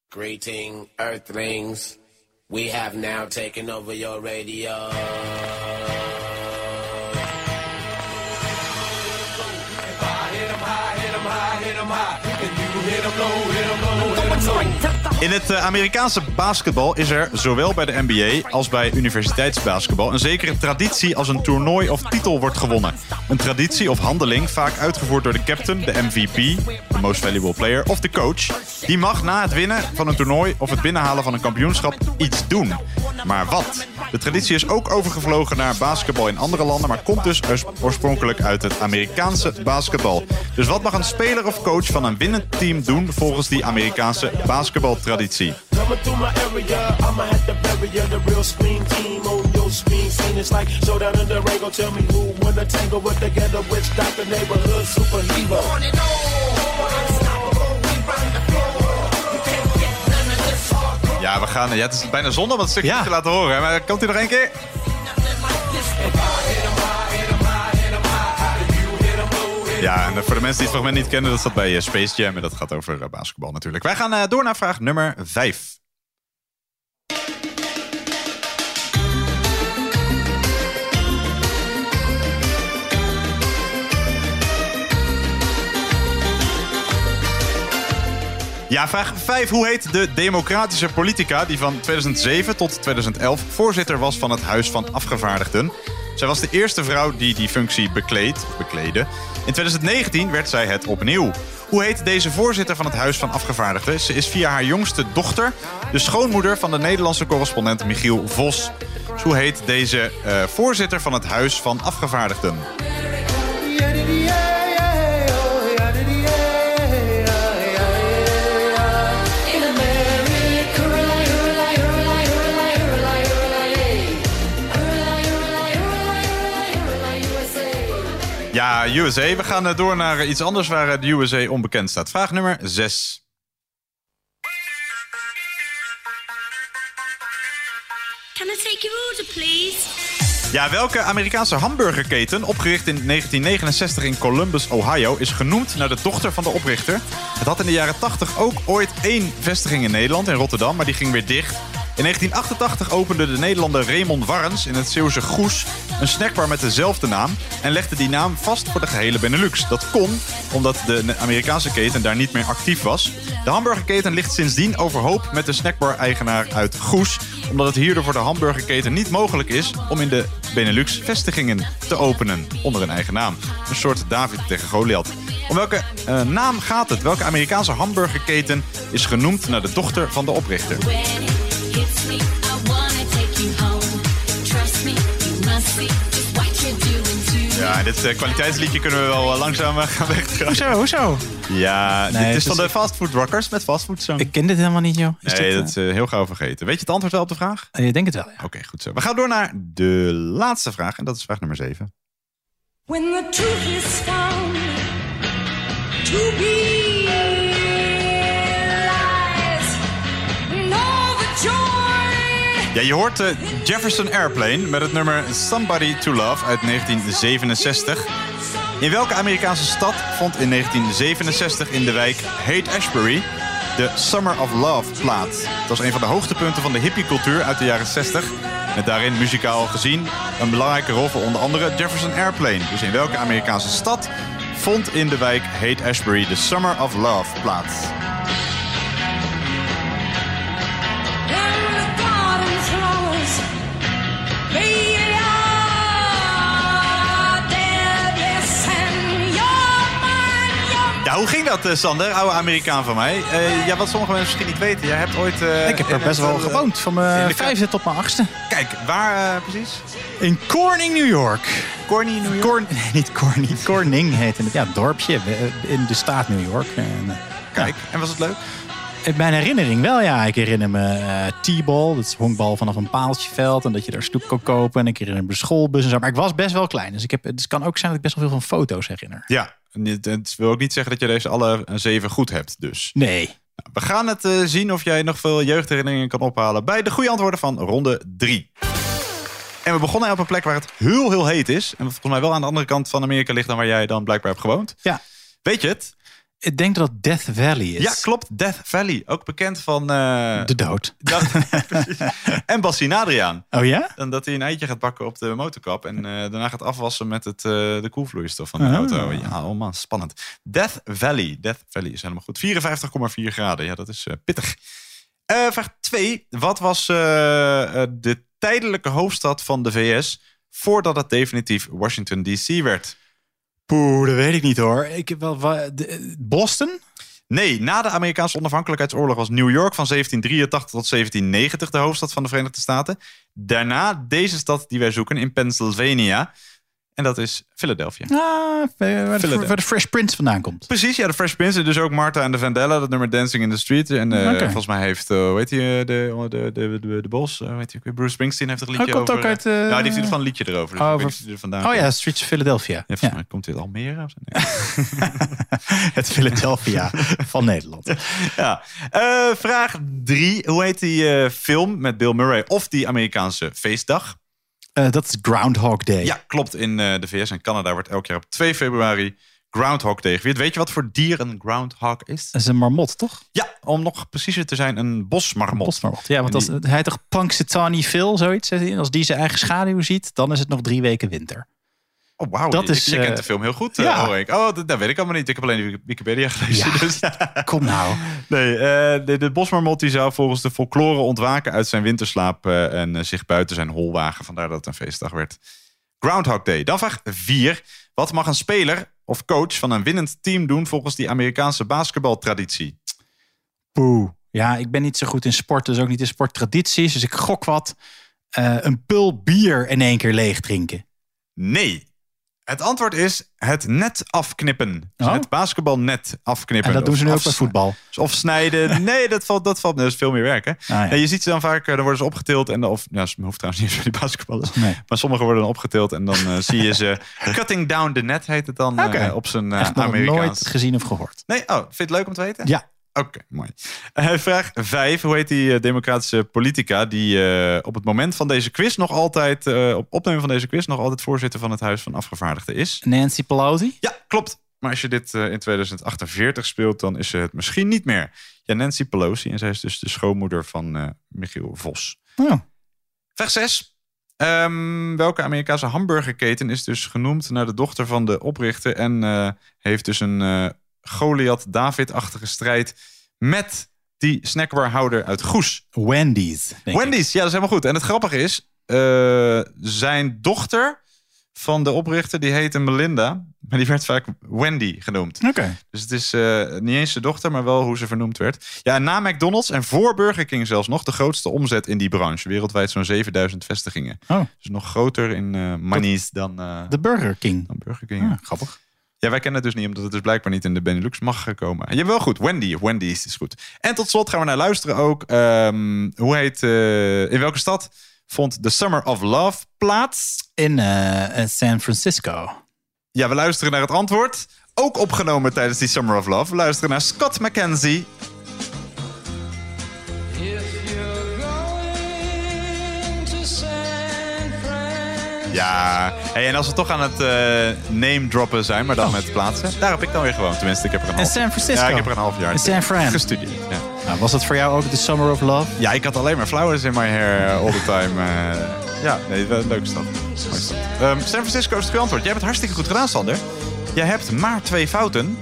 Speaker 7: Greeting, Earthlings. We have now taken over your radio.
Speaker 2: In het eh, Amerikaanse basketbal is er zowel bij de NBA als bij universiteitsbasketbal een zekere traditie als een toernooi of titel wordt gewonnen. Een traditie of handeling, vaak uitgevoerd door de captain, de MVP, de most valuable player of de coach. Die mag na het winnen van een toernooi of het binnenhalen van een kampioenschap iets doen. Maar wat? De traditie is ook overgevlogen naar basketbal in andere landen, maar komt dus oors- oorspronkelijk uit het Amerikaanse basketbal. Dus wat mag een speler of coach van een winnend team doen volgens die Amerikaanse basketbaltraditie?
Speaker 8: Neighborhood superhero.
Speaker 2: Ja, we gaan. Ja, het is bijna zonde om het stukje
Speaker 3: Ja.
Speaker 2: te laten horen. Maar komt u nog één keer? Ja, en voor de mensen die het fragment niet kennen, dat staat bij eh, Space Jam. En dat gaat over eh, basketbal natuurlijk. Wij gaan eh, door naar vraag nummer 5. Ja, vraag 5. Hoe heet de democratische politica die van 2007 tot 2011 voorzitter was van het Huis van Afgevaardigden? Zij was de eerste vrouw die die functie bekleed, bekleedde. In 2019 werd zij het opnieuw. Hoe heet deze voorzitter van het Huis van Afgevaardigden? Ze is via haar jongste dochter de schoonmoeder van de Nederlandse correspondent Michiel Vos. Hoe heet deze eh, voorzitter van het Huis van Afgevaardigden? Ja, USA. We gaan eh, door naar iets anders waar eh, de USA onbekend staat. Vraag nummer 6.
Speaker 9: Can I take your order, please?
Speaker 2: Ja, welke Amerikaanse hamburgerketen, opgericht in 1969 in Columbus, Ohio, is genoemd naar de dochter van de oprichter? Het had in de jaren 80 ook ooit één vestiging in Nederland, in Rotterdam, maar die ging weer dicht. In 1988 opende de Nederlander Raymond Warrens in het Zeeuwse Goes een snackbar met dezelfde naam en legde die naam vast voor de gehele Benelux. Dat kon omdat de Amerikaanse keten daar niet meer actief was. De hamburgerketen ligt sindsdien overhoop met de snackbar-eigenaar uit Goes, omdat het hierdoor voor de hamburgerketen niet mogelijk is om in de Benelux vestigingen te openen onder een eigen naam. Een soort David tegen Goliath. Om welke eh, naam gaat het? Welke Amerikaanse hamburgerketen is genoemd naar de dochter van de oprichter? Ja, dit eh, kwaliteitsliedje kunnen we wel eh, langzaam eh, gaan wegdraaien.
Speaker 3: Hoezo, hoezo?
Speaker 2: Ja,
Speaker 3: Nee,
Speaker 2: dit is van de Fast Food Rockers met Fast Food Song.
Speaker 3: Ik ken dit helemaal niet, joh. Is
Speaker 2: nee,
Speaker 3: dit,
Speaker 2: dat is heel gauw vergeten. Weet je het antwoord wel op de vraag?
Speaker 3: ik denk het wel, ja.
Speaker 2: Oké, goed zo. We gaan door naar de laatste vraag. En dat is vraag nummer 7.
Speaker 10: When the truth is found to be
Speaker 2: Ja, je hoort eh, Jefferson Airplane met het nummer Somebody to Love uit 1967. In welke Amerikaanse stad vond in 1967 in de wijk Haight-Ashbury de Summer of Love plaats? Dat was een van de hoogtepunten van de hippiecultuur uit de jaren 60. Met daarin muzikaal gezien een belangrijke rol voor onder andere Jefferson Airplane. Dus in welke Amerikaanse stad vond in de wijk Haight-Ashbury de Summer of Love plaats? Ja, hoe ging dat, eh, Sander, oude Amerikaan van mij? Eh, ja, wat sommige mensen misschien niet weten. Jij hebt ooit... eh,
Speaker 3: Ik heb er best wel gewoond, van mijn
Speaker 2: de-
Speaker 3: vijfde tot mijn achtste.
Speaker 2: Kijk, waar precies?
Speaker 3: In Corning, New York.
Speaker 2: Corny, New York?
Speaker 3: Corn, nee, niet Corning. Corning heette het. Ja, dorpje in de staat New York. En,
Speaker 2: Kijk, en was het leuk?
Speaker 3: In mijn herinnering wel, ja. Ik herinner me eh T-ball, dat is honkbal vanaf een paaltjeveld. En dat je daar snoep kon kopen. En ik herinner me schoolbus en zo. Maar ik was best wel klein. Dus ik heb, het kan ook zijn dat ik best wel veel van foto's herinner.
Speaker 2: Ja, en het, wil ook niet zeggen dat je deze alle eh, zeven goed hebt, dus.
Speaker 3: Nee.
Speaker 2: Nou, we gaan het eh, zien of jij nog veel jeugdherinneringen kan ophalen bij de goede antwoorden van ronde 3. En we begonnen op een plek waar het heel, heel heet is. En volgens mij wel aan de andere kant van Amerika ligt dan waar jij dan blijkbaar hebt gewoond.
Speaker 3: Ja.
Speaker 2: Weet je het?
Speaker 3: Ik denk dat het Death Valley is.
Speaker 2: Ja, klopt. Death Valley. Ook bekend van... eh,
Speaker 3: De dood.
Speaker 2: dat- en Bastien Adriaan.
Speaker 3: Oh ja?
Speaker 2: Dan dat hij een eitje gaat bakken op de motorkap. En eh, daarna gaat afwassen met het, eh, de koelvloeistof van de
Speaker 3: Ah.
Speaker 2: auto. Ja, oh man, spannend. Death Valley. Death Valley is helemaal goed. 54,4 graden. Ja, dat is pittig. Vraag 2. Wat was de tijdelijke hoofdstad van de VS... voordat het definitief Washington D.C. werd?
Speaker 3: Poeh, dat weet ik niet hoor. Ik heb wel, wa- de- Boston?
Speaker 2: Nee, na de Amerikaanse onafhankelijkheidsoorlog was New York van 1783 tot 1790 de hoofdstad van de Verenigde Staten. Daarna deze stad die wij zoeken in Pennsylvania. En dat is Philadelphia.
Speaker 3: Ah, waar de, waar de Fresh Prince vandaan komt.
Speaker 2: Precies, ja, de Fresh Prince. Dus ook Martha en de Vandella, dat nummer Dancing in the Street. En
Speaker 3: Oké.
Speaker 2: volgens mij heeft, hoe heet hij, eh, de, de, de, de, de Bos, ook weer? Bruce Springsteen heeft een liedje
Speaker 3: Oh, komt
Speaker 2: over.
Speaker 3: ook uit,
Speaker 2: nou, die heeft in ieder geval een liedje erover. Dus
Speaker 3: Oh,
Speaker 2: weet
Speaker 3: over-
Speaker 2: er vandaan
Speaker 3: Oh ja, Streets of Philadelphia.
Speaker 2: Ja, mij komt dit Almere of. Nee.
Speaker 3: Het Philadelphia van Nederland.
Speaker 2: Ja. Vraag drie. Hoe heet die film met Bill Murray of die Amerikaanse feestdag?
Speaker 3: Eh, dat is Groundhog Day.
Speaker 2: Ja, klopt. In eh, de VS en Canada wordt elk jaar op 2 februari Groundhog Day gevierd. Weet je wat voor dier een groundhog is?
Speaker 3: Dat is een marmot, toch?
Speaker 2: Ja, om nog preciezer te zijn, een bosmarmot.
Speaker 3: Bosmarmot. Ja, want
Speaker 2: En
Speaker 3: als,
Speaker 2: die-
Speaker 3: hij toch Punxsutawney Phil, zoiets? hij? Als die zijn eigen schaduw ziet, dan is het nog drie weken winter.
Speaker 2: Oh, wauw.
Speaker 3: Dat
Speaker 2: je,
Speaker 3: is,
Speaker 2: je
Speaker 3: eh,
Speaker 2: kent de film heel goed, eh,
Speaker 3: ja.
Speaker 2: hoor ik. Oh, dat, dat weet ik allemaal niet. Ik heb alleen de Wikipedia gelezen.
Speaker 3: Ja.
Speaker 2: Dus,
Speaker 3: Kom nou.
Speaker 2: Nee, eh, de, de bosmarmot die zou volgens de folklore ontwaken uit zijn winterslaap eh, en eh, zich buiten zijn hol wagen. Vandaar dat het een feestdag werd. Groundhog Day. Dan vraag 4. Wat mag een speler of coach van een winnend team doen volgens die Amerikaanse basketbaltraditie?
Speaker 3: Poeh. Ja, ik ben niet zo goed in sport, dus ook niet in sporttradities. Dus ik gok wat. Eh, een pul bier in één keer leeg drinken.
Speaker 2: Nee. Het antwoord is het net afknippen. Dus
Speaker 3: Oh.
Speaker 2: het basketbalnet afknippen.
Speaker 3: En dat doen ze nu ook bij voetbal.
Speaker 2: Of snijden. Nee, dat valt, dat valt dat is veel meer werk. Hè?
Speaker 3: Ah, ja.
Speaker 2: Je ziet ze dan vaak, eh, dan worden ze opgetild. En of, ja, ze hoeft trouwens niet eens bij die basketballers.
Speaker 3: Nee.
Speaker 2: Maar sommigen worden dan opgetild. En dan eh, zie je ze cutting down the net, heet het dan. Eh, op zijn eh,
Speaker 3: Echt
Speaker 2: Amerikaans.
Speaker 3: nooit gezien of gehoord.
Speaker 2: Nee, oh, vind je het leuk om te weten?
Speaker 3: Ja.
Speaker 2: Oké, mooi. Eh, vraag 5. Hoe heet die eh, democratische politica die eh, op het moment van deze quiz nog altijd, op opnemen van deze quiz, nog altijd voorzitter van het Huis van Afgevaardigden is?
Speaker 3: Nancy Pelosi?
Speaker 2: Ja, klopt. Maar als je dit in 2048 speelt, dan is ze het misschien niet meer. Ja, Nancy Pelosi. En zij is dus de schoonmoeder van Michiel Vos.
Speaker 3: Oh.
Speaker 2: Vraag 6. welke Amerikaanse hamburgerketen is dus genoemd naar de dochter van de oprichter en heeft dus een Goliath-David-achtige strijd met die snackbarhouder uit Goes.
Speaker 3: Wendy's. ik.
Speaker 2: Wendy's, ja, dat is helemaal goed. En het grappige is, eh, zijn dochter van de oprichter, die heette Melinda, maar die werd vaak Wendy genoemd.
Speaker 3: Oké.
Speaker 2: Dus het is eh, niet eens de dochter, maar wel hoe ze vernoemd werd. Ja, na McDonald's en voor Burger King zelfs nog de grootste omzet in die branche. Wereldwijd zo'n 7000 vestigingen.
Speaker 3: Oh.
Speaker 2: Dus nog groter in eh monies dan, eh,
Speaker 3: De Burger King.
Speaker 2: dan Burger King.
Speaker 3: Ah, grappig.
Speaker 2: Ja, wij kennen het dus niet, omdat het dus blijkbaar niet in de Benelux mag komen. En je hebt wel goed, Wendy of Wendy's is goed. En tot slot gaan we naar luisteren ook. Ehm, hoe heet, eh, in welke stad vond The Summer of Love plaats?
Speaker 3: In eh, eh, San Francisco.
Speaker 2: Ja, we luisteren naar het antwoord. Ook opgenomen tijdens die Summer of Love. We luisteren naar Scott McKenzie. Ja, hey, en als we toch aan het eh, name droppen zijn, maar dan met plaatsen. Daar heb ik dan weer gewoon. Tenminste, ik heb er een
Speaker 3: In
Speaker 2: half
Speaker 3: San Francisco?
Speaker 2: Ja, ik heb er een half jaar
Speaker 3: In San Fran?
Speaker 2: gestudeerd. Ja.
Speaker 3: Nou, was dat voor jou ook de Summer of Love?
Speaker 2: Ja, ik had alleen maar flowers in my hair eh, all the time. eh. ja, nee, wel een leuke stad. Mooie stad. Ehm, San Francisco is het goede antwoord. Jij hebt het hartstikke goed gedaan, Sander. Jij hebt maar twee fouten.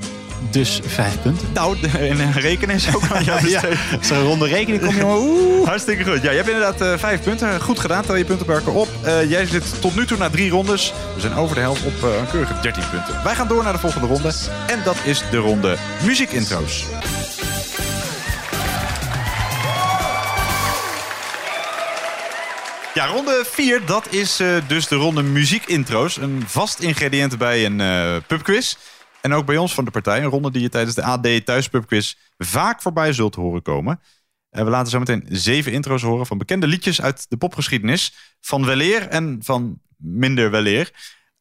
Speaker 3: Dus vijf punten.
Speaker 2: Nou, de- in rekenen is ook jouw
Speaker 3: Ja,
Speaker 2: besteed.
Speaker 3: Zo'n ronde rekening kom je maar... Oeh.
Speaker 2: Hartstikke goed. Ja, je hebt inderdaad eh, vijf punten. Goed gedaan. Tel je punten bij elkaar op. Eh, jij zit tot nu toe na drie rondes. We zijn over de helft op eh, een keurige 13 punten. Wij gaan door naar de volgende ronde. En dat is de ronde muziekintro's. Ja, ronde 4, dat is eh, dus de ronde muziekintro's. Een vast ingrediënt bij een eh, pubquiz. En ook bij ons van de partij. Een ronde die je tijdens de AD Thuispubquiz vaak voorbij zult horen komen. En we laten zo meteen zeven intro's horen van bekende liedjes uit de popgeschiedenis. Van weleer en van minder weleer.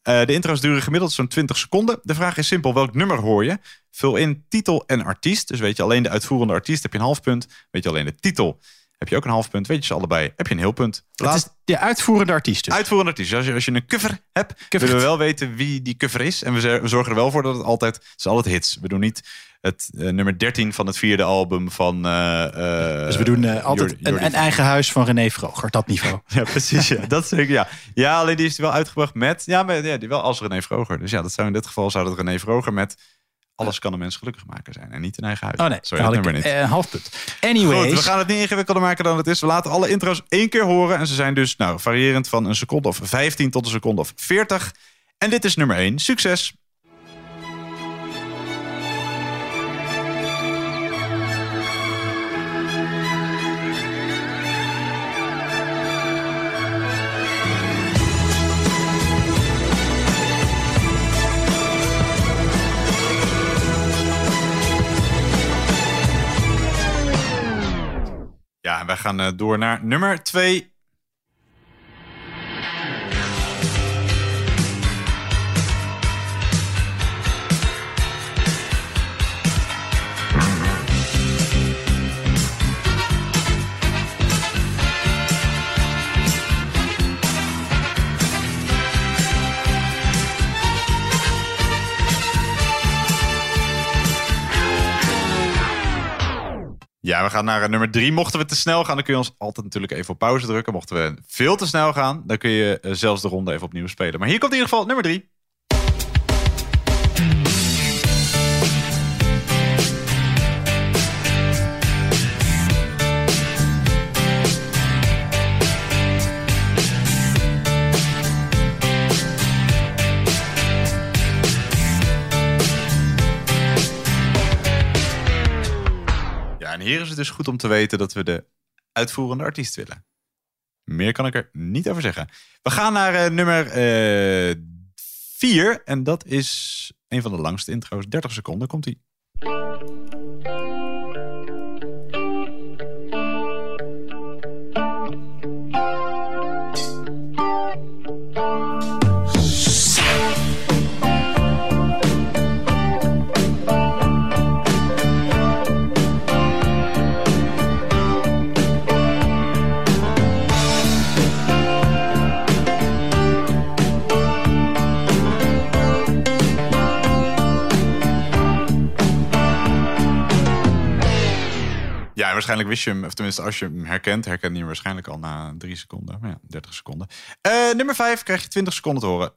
Speaker 2: Eh, de intro's duren gemiddeld zo'n 20 seconden. De vraag is simpel, welk nummer hoor je? Vul in titel en artiest. Dus weet je alleen de uitvoerende artiest, heb je een half punt. Weet je alleen de titel, heb je ook een half punt. Weet je ze allebei, heb je een heel punt.
Speaker 3: Het is de uitvoerende artiest dus.
Speaker 2: Uitvoerende artiest. Als je, als je een cover hebt, willen we wel weten wie die cover is. En we, zorgen er wel voor dat het altijd... Het is altijd hits. We doen niet het eh, nummer 13 van het vierde album van... eh, eh,
Speaker 3: Dus we doen altijd
Speaker 2: Jordi-
Speaker 3: een,
Speaker 2: Jordi
Speaker 3: een eigen huis van René Vroger. Dat niveau.
Speaker 2: ja, precies. Ja. Dat zeker, ja. Ja, alleen die is wel uitgebracht met... Ja, maar ja, die wel als René Vroger. Dus ja, dat zou in dit geval zou dat René Vroger met... Alles kan een mens gelukkig maken zijn. En niet een eigen huis.
Speaker 3: Oh nee,
Speaker 2: Sorry, dat nummer niet.
Speaker 3: eh, een half punt. Anyways.
Speaker 2: Goed, we gaan het niet ingewikkelder maken dan het is. We laten alle intro's één keer horen. En ze zijn dus nou, variërend van een seconde of 15 tot een seconde of 40. En dit is nummer 1. Succes! Wij gaan eh, door naar nummer 2. Ja, we gaan naar eh, nummer 3. Mochten we te snel gaan, dan kun je ons altijd natuurlijk even op pauze drukken. Mochten we veel te snel gaan, dan kun je eh, zelfs de ronde even opnieuw spelen. Maar hier komt in ieder geval nummer 3. het dus goed om te weten dat we de uitvoerende artiest willen. Meer kan ik er niet over zeggen. We gaan naar eh, nummer 4. en dat is een van de langste intro's. 30 seconden komt ie. Waarschijnlijk wist je hem, of tenminste als je hem herkent, herken je hem waarschijnlijk al na 3 seconden. Maar ja, 30 seconden. Eh, nummer 5 krijg je 20 seconden te horen.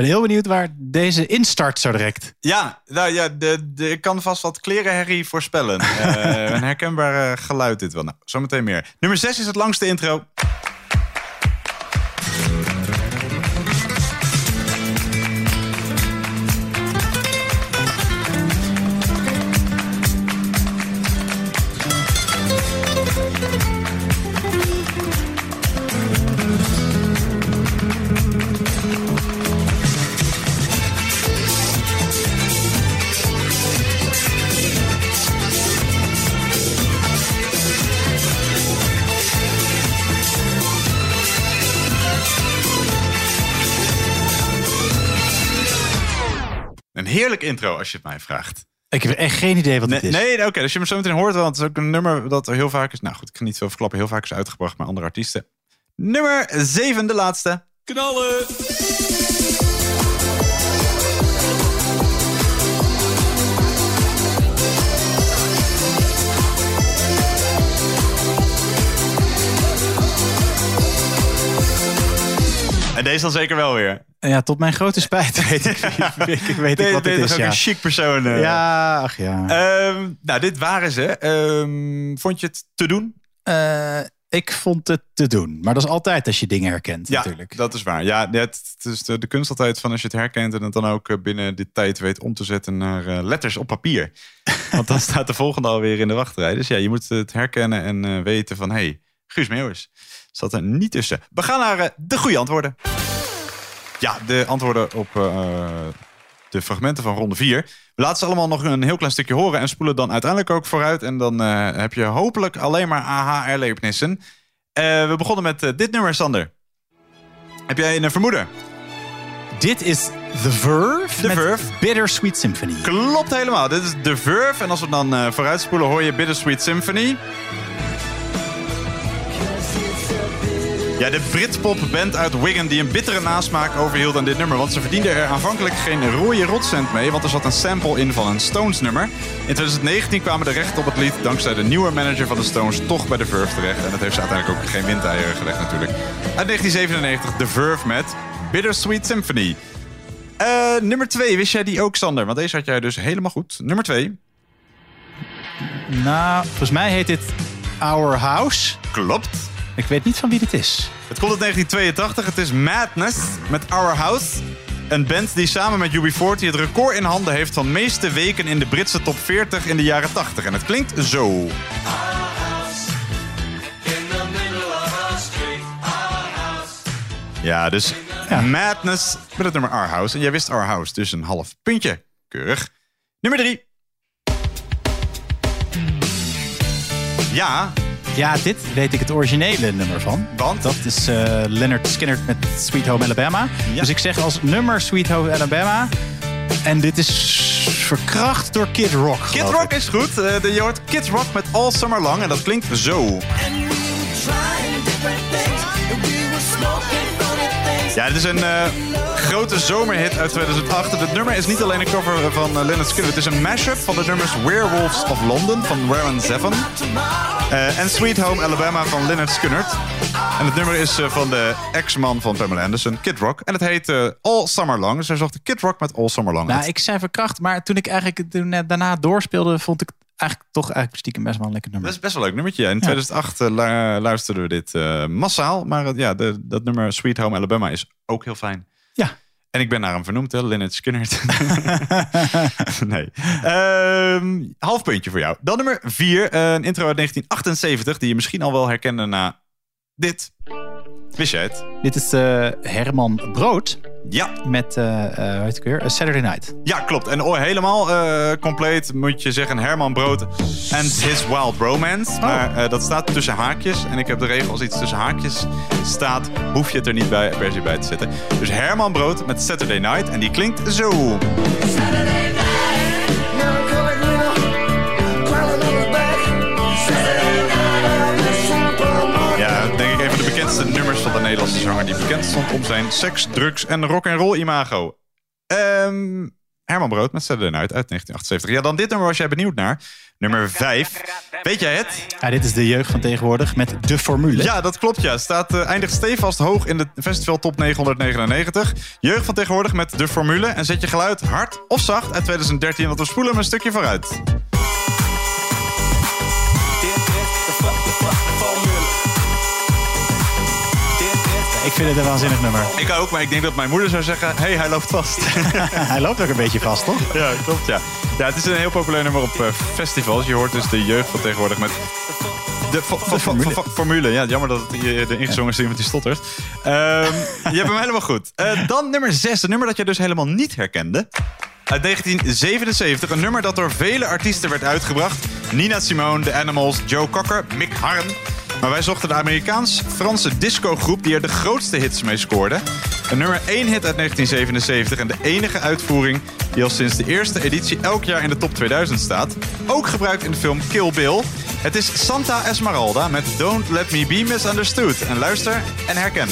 Speaker 3: Ben heel benieuwd waar deze instart zo direct.
Speaker 2: Ja, nou ja, de, de, ik kan vast wat klerenherrie voorspellen. Eh, een herkenbaar eh, geluid dit wel. Nou, zometeen meer. Nummer 6 is het langste intro. Heerlijk intro als je het mij vraagt.
Speaker 3: Ik heb echt geen idee wat
Speaker 2: Nee,
Speaker 3: dit is.
Speaker 2: nee oké, als je hem zo meteen hoort, want het is ook een nummer dat er heel vaak is. Nou goed, ik kan niet veel verklappen, heel vaak is uitgebracht met andere artiesten. Nummer 7, de laatste.
Speaker 4: Knallen!
Speaker 2: En deze dan zeker wel weer.
Speaker 3: Ja, tot mijn grote spijt weet ik, weet ik wat dit is.
Speaker 2: ook
Speaker 3: Ja.
Speaker 2: een chic persoon? eh?
Speaker 3: ja, ach ja.
Speaker 2: Ehm, nou, dit waren ze. Ehm, vond je het te doen?
Speaker 3: Eh, ik vond het te doen. Maar dat is altijd als je dingen herkent
Speaker 2: Ja,
Speaker 3: natuurlijk.
Speaker 2: dat is waar. Ja, het, het is de, de kunst altijd van als je het herkent en het dan ook eh, binnen die tijd weet om te zetten naar letters op papier. Want dan staat de volgende alweer in de wachtrij. Dus ja, je moet het herkennen en weten van, hé, hey, Guus Meeuwis zat er niet tussen. We gaan naar de goede antwoorden. Ja, de antwoorden op eh, de fragmenten van ronde 4. We laten ze allemaal nog een heel klein stukje horen en spoelen dan uiteindelijk ook vooruit. En dan eh, heb je hopelijk alleen maar aha-erlebnissen. Eh, we begonnen met dit nummer, Sander. Heb jij een vermoeden?
Speaker 3: Dit is The Verve.
Speaker 2: The Verve.
Speaker 3: Bittersweet Symphony.
Speaker 2: Klopt helemaal. Dit is The Verve. En als we dan vooruit spoelen, hoor je Bittersweet Symphony. Ja, de Britpop-band uit Wigan die een bittere nasmaak overhield aan dit nummer. Want ze verdienden er aanvankelijk geen rode rotcent mee, want er zat een sample in van een Stones-nummer. In 2019 kwamen de rechten op het lied dankzij de nieuwe manager van de Stones toch bij de Verve terecht. En dat heeft ze uiteindelijk ook geen windeieren gelegd natuurlijk. Uit 1997 The Verve met Bittersweet Symphony. Eh, nummer 2, wist jij die ook, Sander? Want deze had jij dus helemaal goed. Nummer 2.
Speaker 3: Nou, volgens mij heet dit Our House.
Speaker 2: Klopt.
Speaker 3: Ik weet niet van wie dit is.
Speaker 2: Het komt uit 1982. Het is Madness met Our House. Een band die samen met UB40 het record in handen heeft van meeste weken in de Britse top 40 in de jaren 80. En het klinkt zo. Ja, dus Madness met het nummer Our House. En jij wist Our House, dus een half puntje. Keurig. Nummer 3. Ja,
Speaker 3: Ja, dit weet ik het originele nummer van.
Speaker 2: Want?
Speaker 3: Dat is eh, Leonard Skinner met Sweet Home Alabama.
Speaker 2: Ja.
Speaker 3: Dus ik zeg als nummer Sweet Home Alabama. En dit is verkracht door Kid Rock.
Speaker 2: Kid Rock
Speaker 3: ik.
Speaker 2: is goed. Eh, de, je hoort Kid Rock met All Summer Long. En dat klinkt zo. Ja, dit is een eh, grote zomerhit uit 2008. Het nummer is niet alleen een cover van uh, Leonard Skinner. Het is een mashup van de nummers Werewolves of London van Warren Zevon. eh, en Sweet Home Alabama van Leonard Skinner. En het nummer is eh, van de ex-man van Pamela Anderson, Kid Rock. En het heet eh, All Summer Long. Dus hij zocht Kid Rock met All Summer Long.
Speaker 3: Nou, ik zei verkracht, maar toen ik eigenlijk toen net daarna doorspeelde, vond ik eigenlijk toch eigenlijk stiekem best wel een lekker nummer.
Speaker 2: Dat is best wel een leuk nummertje. In 2008 eh, lu- luisterden we dit eh, massaal. Maar eh, ja, de, dat nummer Sweet Home Alabama is ook heel fijn.
Speaker 3: Ja.
Speaker 2: En ik ben naar hem vernoemd, hè, Lynyrd Skynyrd. nee. Ehm, half puntje voor jou. Dan nummer 4, een intro uit 1978, die je misschien al wel herkende na dit. Wist jij het?
Speaker 3: Dit is eh, Herman Brood.
Speaker 2: Ja.
Speaker 3: Met, eh eh, hoe heet het weer? A Saturday Night.
Speaker 2: Ja, klopt. En oh, helemaal eh, compleet moet je zeggen Herman Brood en His Wild Romance. Maar eh, dat staat tussen haakjes. En ik heb de regel als iets tussen haakjes staat, hoef je het er niet bij, per se bij te zetten. Dus Herman Brood met Saturday Night. En die klinkt zo. Bekendste nummers van de Nederlandse zanger die bekend stond om zijn seks, drugs en rock and roll imago. Ehm, Herman Brood met Saturday Night uit 1978. Ja, dan dit nummer was jij benieuwd naar. Nummer 5. Weet jij het?
Speaker 3: Ja, dit is de jeugd van tegenwoordig met de formule.
Speaker 2: Ja, dat klopt. Ja. Staat, eh, eindigt stevast hoog in de festival top 999. Jeugd van tegenwoordig met de formule. En zet je geluid hard of zacht uit 2013, want we spoelen hem een stukje vooruit.
Speaker 3: Ik vind het een waanzinnig nummer.
Speaker 2: Ik ook, maar ik denk dat mijn moeder zou zeggen: hey, hij loopt vast.
Speaker 3: Hij loopt ook een beetje vast, toch?
Speaker 2: Ja, klopt ja. Ja, het is een heel populair nummer op eh, festivals. Je hoort dus de jeugd van tegenwoordig met de, fo- fo-
Speaker 3: formule.
Speaker 2: fo- formule. Ja, jammer dat het hier de ingezongen is iemand die stottert. Ehm, je hebt hem helemaal goed. Eh, dan nummer 6, een nummer dat je dus helemaal niet herkende. Uit 1977, een nummer dat door vele artiesten werd uitgebracht. Nina Simone, The Animals, Joe Cocker, Mick Harren. Maar wij zochten de Amerikaans-Franse discogroep die er de grootste hits mee scoorde. Een nummer 1 hit uit 1977 en de enige uitvoering die al sinds de eerste editie elk jaar in de top 2000 staat. Ook gebruikt in de film Kill Bill. Het is Santa Esmeralda met Don't Let Me Be Misunderstood. En luister en herken.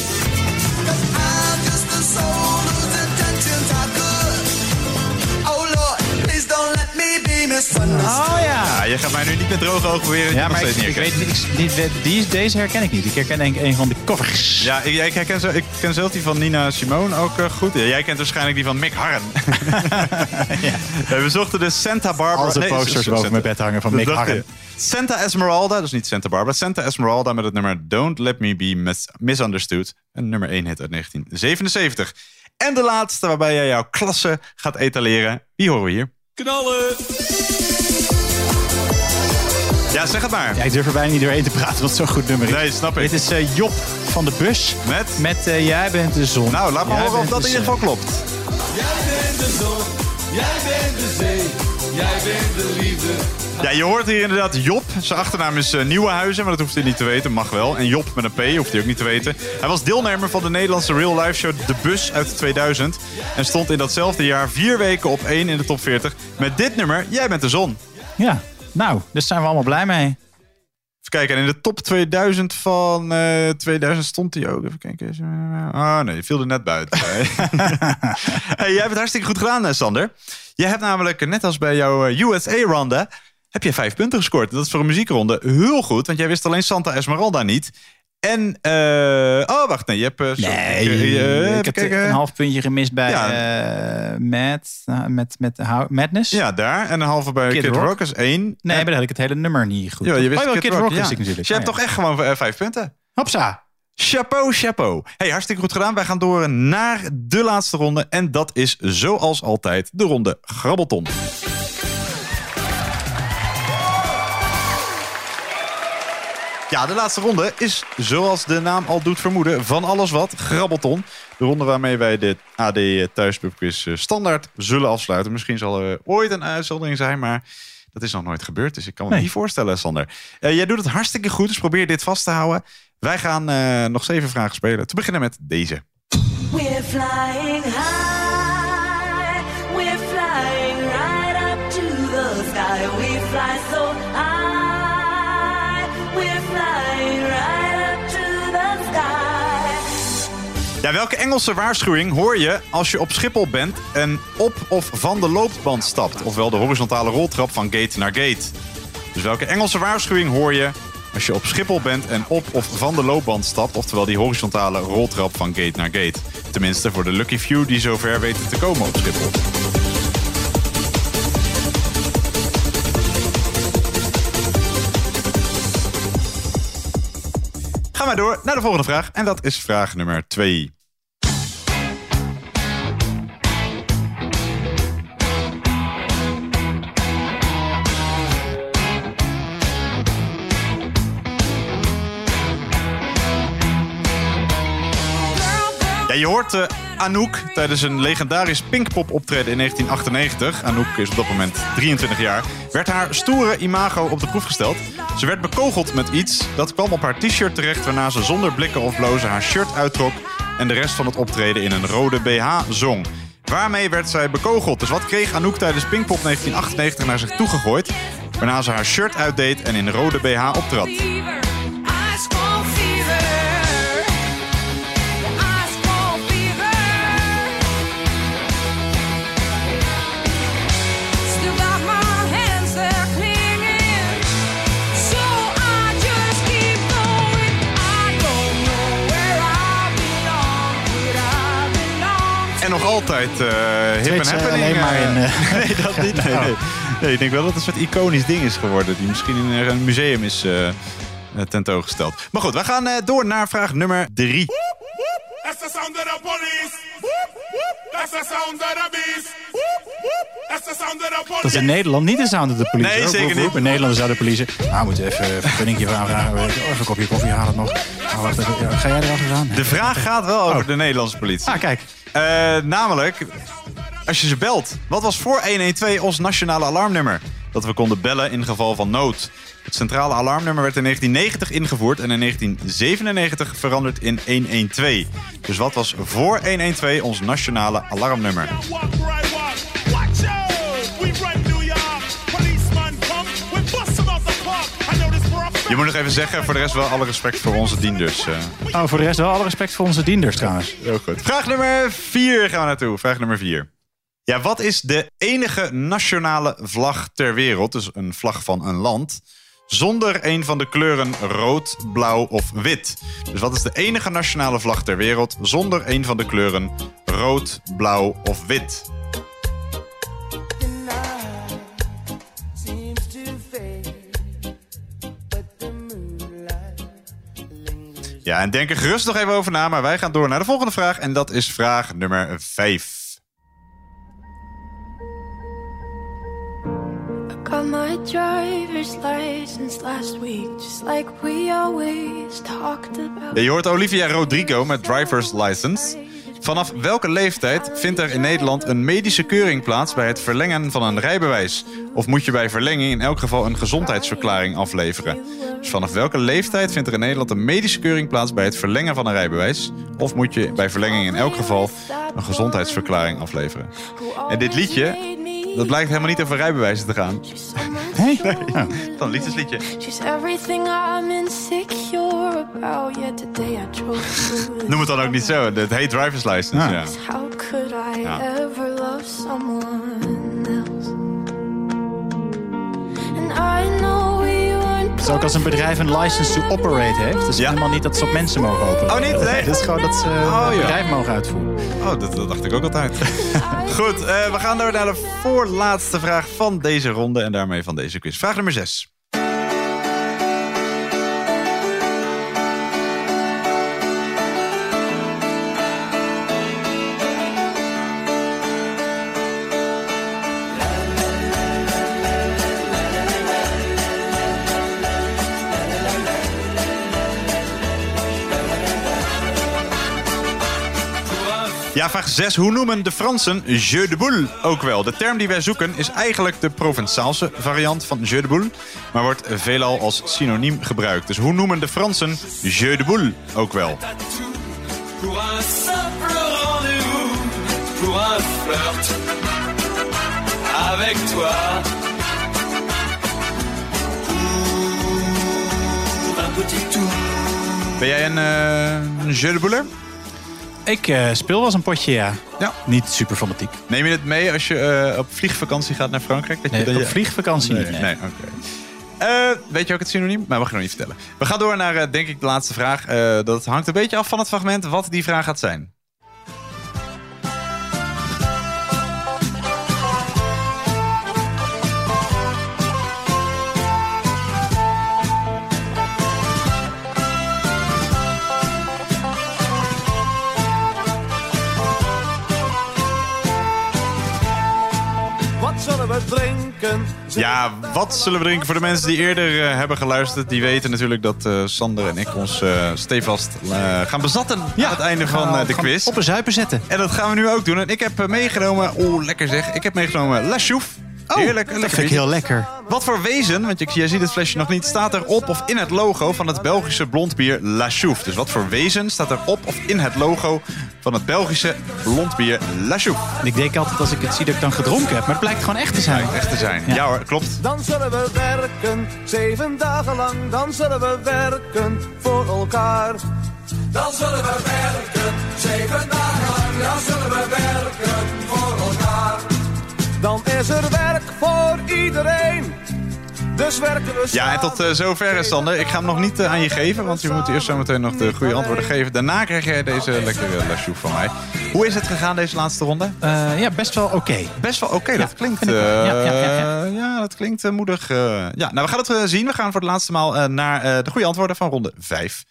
Speaker 3: Oh ja.
Speaker 2: Ja, je gaat mij nu niet met droge ogen weer.
Speaker 3: Ja, maar ik, ik weet niet, niet, die, deze herken ik niet. Ik herken denk ik een van de covers.
Speaker 2: Ja, ik, ik, herken zo, ik ken zelf die van Nina Simone ook eh, goed. Ja, jij kent waarschijnlijk die van Mick Harren. ja. We zochten de Santa Barbara...
Speaker 3: Al zijn
Speaker 2: nee,
Speaker 3: posters
Speaker 2: Santa-
Speaker 3: boven mijn bed hangen van
Speaker 2: Dat
Speaker 3: Mick Harren.
Speaker 2: Santa Esmeralda, dus niet Santa Barbara. Santa Esmeralda met het nummer Don't Let Me Be Mis- Misunderstood. Een nummer 1 hit uit 1977. En de laatste waarbij jij jouw klasse gaat etaleren. Wie horen we hier?
Speaker 4: Knallen!
Speaker 2: Ja, zeg het maar.
Speaker 3: Ja, ik durf er bijna niet doorheen te praten, wat zo'n goed nummer is.
Speaker 2: Nee, snap ik.
Speaker 3: Dit is eh, Job van de Bus.
Speaker 2: Met?
Speaker 3: Met eh, Jij bent de zon.
Speaker 2: Nou, laat me
Speaker 3: Jij
Speaker 2: horen of dat in ieder geval klopt.
Speaker 6: Jij bent de zon, jij bent de zee, jij bent de liefde.
Speaker 2: Ja, je hoort hier inderdaad Job. Zijn achternaam is eh, Nieuwenhuizen, maar dat hoeft hij niet te weten. Mag wel. En Job met een P hoeft hij ook niet te weten. Hij was deelnemer van de Nederlandse real life show De Bus uit 2000. En stond in datzelfde jaar vier weken op één in de top 40. Met dit nummer, Jij bent de zon.
Speaker 3: Ja, nou, daar zijn we allemaal blij mee.
Speaker 2: Even kijken, en in de top 2000 van eh 2000 stond hij ook. Even kijken. Ah nee, je viel er net buiten. hey, jij hebt het hartstikke goed gedaan, eh, Sander. Je hebt namelijk, net als bij jouw eh, USA-ronde, heb je vijf punten gescoord. Dat is voor een muziekronde heel goed, want jij wist alleen Santa Esmeralda niet. En, eh, oh wacht, nee, je hebt... eh,
Speaker 3: Nee,
Speaker 2: eh,
Speaker 3: ik heb
Speaker 2: kijken.
Speaker 3: een half puntje gemist bij
Speaker 2: Ja.
Speaker 3: eh, Mad, uh, met, met Madness.
Speaker 2: Ja, daar. En een halve bij Kid,
Speaker 3: Kid
Speaker 2: Rock.
Speaker 3: Rock
Speaker 2: is één.
Speaker 3: Nee, maar dan had ik het hele nummer niet goed.
Speaker 2: Ja, je wist
Speaker 3: oh,
Speaker 2: Kid,
Speaker 3: Kid, Rock,
Speaker 2: ja.
Speaker 3: wist ik natuurlijk.
Speaker 2: Dus je hebt
Speaker 3: Oh,
Speaker 2: toch echt gewoon eh, vijf punten.
Speaker 3: Hopsa.
Speaker 2: Chapeau, chapeau. Hey, hartstikke goed gedaan. Wij gaan door naar de laatste ronde. En dat is zoals altijd de ronde Grabbelton. Ja, de laatste ronde is, zoals de naam al doet vermoeden, van alles wat Grabbelton. De ronde waarmee wij de AD Thuispubquiz eh, standaard zullen afsluiten. Misschien zal er ooit een uitzondering zijn, maar dat is nog nooit gebeurd. Dus ik kan me
Speaker 3: Nee.
Speaker 2: niet voorstellen, Sander. Eh, jij doet het hartstikke goed, dus probeer dit vast te houden. Wij gaan eh, nog zeven vragen spelen. Te beginnen met deze.
Speaker 9: We're flying high, we're flying right up to the sky. We fly so
Speaker 2: Ja, welke Engelse waarschuwing hoor je als je op Schiphol bent en op of van de loopband stapt? Ofwel de horizontale roltrap van gate naar gate. Dus welke Engelse waarschuwing hoor je als je op Schiphol bent en op of van de loopband stapt? Oftewel die horizontale roltrap van gate naar gate. Tenminste voor de lucky few die zover weten te komen op Schiphol. Wij door naar de volgende vraag. En dat is vraag nummer 2. Je hoort eh, Anouk tijdens een legendarisch Pinkpop optreden in 1998. Anouk is op dat moment 23 jaar. Werd haar stoere imago op de proef gesteld. Ze werd bekogeld met iets. Dat kwam op haar t-shirt terecht waarna ze zonder blikken of blozen haar shirt uittrok. En de rest van het optreden in een rode BH zong. Waarmee werd zij bekogeld? Dus wat kreeg Anouk tijdens Pinkpop 1998 naar zich toegegooid? Waarna ze haar shirt uitdeed en in rode BH optrad. Altijd eh hip en
Speaker 3: ze
Speaker 2: happening.
Speaker 3: alleen maar in,
Speaker 2: eh,
Speaker 3: eh,
Speaker 2: nee, dat niet. Nee, nee. nee, ik denk wel dat het een soort iconisch ding is geworden. Die misschien in een museum is eh, eh, tentoongesteld. Maar goed, we gaan eh, door naar vraag nummer drie.
Speaker 1: That's the sound of the police.
Speaker 3: Dat is
Speaker 1: police.
Speaker 3: in Nederland niet de sound of de politie.
Speaker 2: Nee,
Speaker 3: hoor.
Speaker 2: zeker niet.
Speaker 3: In Nederland zou de politie... Nou, we moeten even een vergunningje vragen. Oh, even een kopje koffie halen nog. Oh, wacht even. Ja, Ga jij er?
Speaker 2: De vraag gaat wel over de Nederlandse politie.
Speaker 3: Ah, kijk.
Speaker 2: Eh, namelijk, als je ze belt. Wat was voor 112 ons nationale alarmnummer? Dat we konden bellen in geval van nood. Het centrale alarmnummer werd in 1990 ingevoerd en in 1997 veranderd in 112. Dus wat was voor 112 ons nationale alarmnummer? Je moet nog even zeggen, voor de rest wel alle respect voor onze dienders. eh.
Speaker 3: Oh, voor de rest wel alle respect voor onze dienders trouwens.
Speaker 2: Heel goed. Vraag nummer 4 gaan we naartoe. Vraag nummer 4. Ja, wat is de enige nationale vlag ter wereld, dus een vlag van een land, zonder een van de kleuren rood, blauw of wit? Dus wat is de enige nationale vlag ter wereld zonder een van de kleuren rood, blauw of wit? Ja, en denk er gerust nog even over na, maar wij gaan door naar de volgende vraag. En dat is vraag nummer 5.
Speaker 11: Driver's license last week, just like we always talked about.
Speaker 2: Je hoort Olivia Rodrigo met driver's license. Vanaf welke leeftijd vindt er in Nederland een medische keuring plaats bij het verlengen van een rijbewijs? Of moet je bij verlenging in elk geval een gezondheidsverklaring afleveren? Dus vanaf welke leeftijd vindt er in Nederland een medische keuring plaats bij het verlengen van een rijbewijs? Of moet je bij verlenging in elk geval een gezondheidsverklaring afleveren? En dit liedje, dat blijkt helemaal niet over rijbewijzen te gaan.
Speaker 3: Hey?
Speaker 2: Dan een liefdesliedje.
Speaker 11: She's everything I'm insecure about. Yeah, today I drove through.
Speaker 2: Noem het dan ook niet zo. Het heet driver's license. Ja.
Speaker 11: How could I
Speaker 2: Ja.
Speaker 3: Het is ook als een bedrijf een license to operate heeft. Dus helemaal niet dat ze op mensen mogen openen.
Speaker 2: Oh, niet? Nee.
Speaker 3: Het is gewoon dat ze
Speaker 2: Oh,
Speaker 3: een
Speaker 2: ja.
Speaker 3: bedrijf mogen uitvoeren.
Speaker 2: Oh, dat, dat dacht ik ook altijd. Goed, eh, we gaan door naar de voorlaatste vraag van deze ronde en daarmee van deze quiz. Vraag nummer 6. Ja, vraag 6. Hoe noemen de Fransen jeu de boule ook wel? De term die wij zoeken is eigenlijk de Provençaalse variant van jeu de boule, maar wordt veelal als synoniem gebruikt. Dus hoe noemen de Fransen jeu de boule ook wel?
Speaker 6: Pour un simple rendez-vous, pour un flirt avec toi. Pour un petit tour.
Speaker 2: Ben jij een, een jeu de bouler?
Speaker 3: Ik eh, speel wel eens een potje, ja.
Speaker 2: Ja.
Speaker 3: Niet super fanatiek.
Speaker 2: Neem je het mee als je eh, op vliegvakantie gaat naar Frankrijk? Dat je
Speaker 3: Nee,
Speaker 2: dan
Speaker 3: op
Speaker 2: je-
Speaker 3: vliegvakantie
Speaker 2: Nee,
Speaker 3: niet, nee.
Speaker 2: nee, oké. Eh, weet je ook het synoniem? Maar we gaan nog niet vertellen. We gaan door naar, denk ik, de laatste vraag. Dat hangt een beetje af van het fragment wat die vraag gaat zijn.
Speaker 8: Drinken?
Speaker 2: Ja, wat zullen we drinken voor de mensen die eerder eh, hebben geluisterd? Die weten natuurlijk dat eh, Sander en ik ons eh, stevast eh, gaan bezatten aan het einde van eh, de quiz.
Speaker 3: Op een zuipen zetten.
Speaker 2: En dat gaan we nu ook doen. En ik heb meegenomen, oeh, lekker zeg. Ik heb meegenomen La Chouffe. Heerlijk,
Speaker 3: Oh, dat
Speaker 2: lekker
Speaker 3: vind ik heel lekker.
Speaker 2: Wat voor wezen, want je, jij ziet het flesje nog niet, staat er op of in het logo van het Belgische blondbier La Chouffe. Dus wat voor wezen staat er op of in het logo van het Belgische blondbier La Chouffe?
Speaker 3: Ik denk altijd als ik het zie dat ik dan gedronken heb. Maar het blijkt gewoon echt te zijn.
Speaker 2: Echt te zijn. Ja, hoor, klopt.
Speaker 8: Dan zullen we werken, zeven dagen lang. Dan zullen we werken voor elkaar. Dan zullen we werken, zeven dagen lang. Dan zullen we werken voor elkaar. Dan is er werk voor iedereen. Dus werken we
Speaker 2: Ja, en tot eh, zover Sander. Ik ga hem nog niet eh, aan je geven, want je moet eerst zo meteen nog de goede antwoorden geven. Daarna krijg jij deze lekkere La Chouffe van mij. Hoe is het gegaan deze laatste ronde?
Speaker 3: Eh, ja, best wel oké.
Speaker 2: Best wel oké, dat klinkt,
Speaker 3: vind ik wel.
Speaker 2: eh,
Speaker 3: Ja, ja, ja, ja.
Speaker 2: ja, dat klinkt eh, moedig. eh. ja, nou, we gaan het eh, zien. We gaan voor de laatste maal eh, naar eh, de goede antwoorden van ronde 5.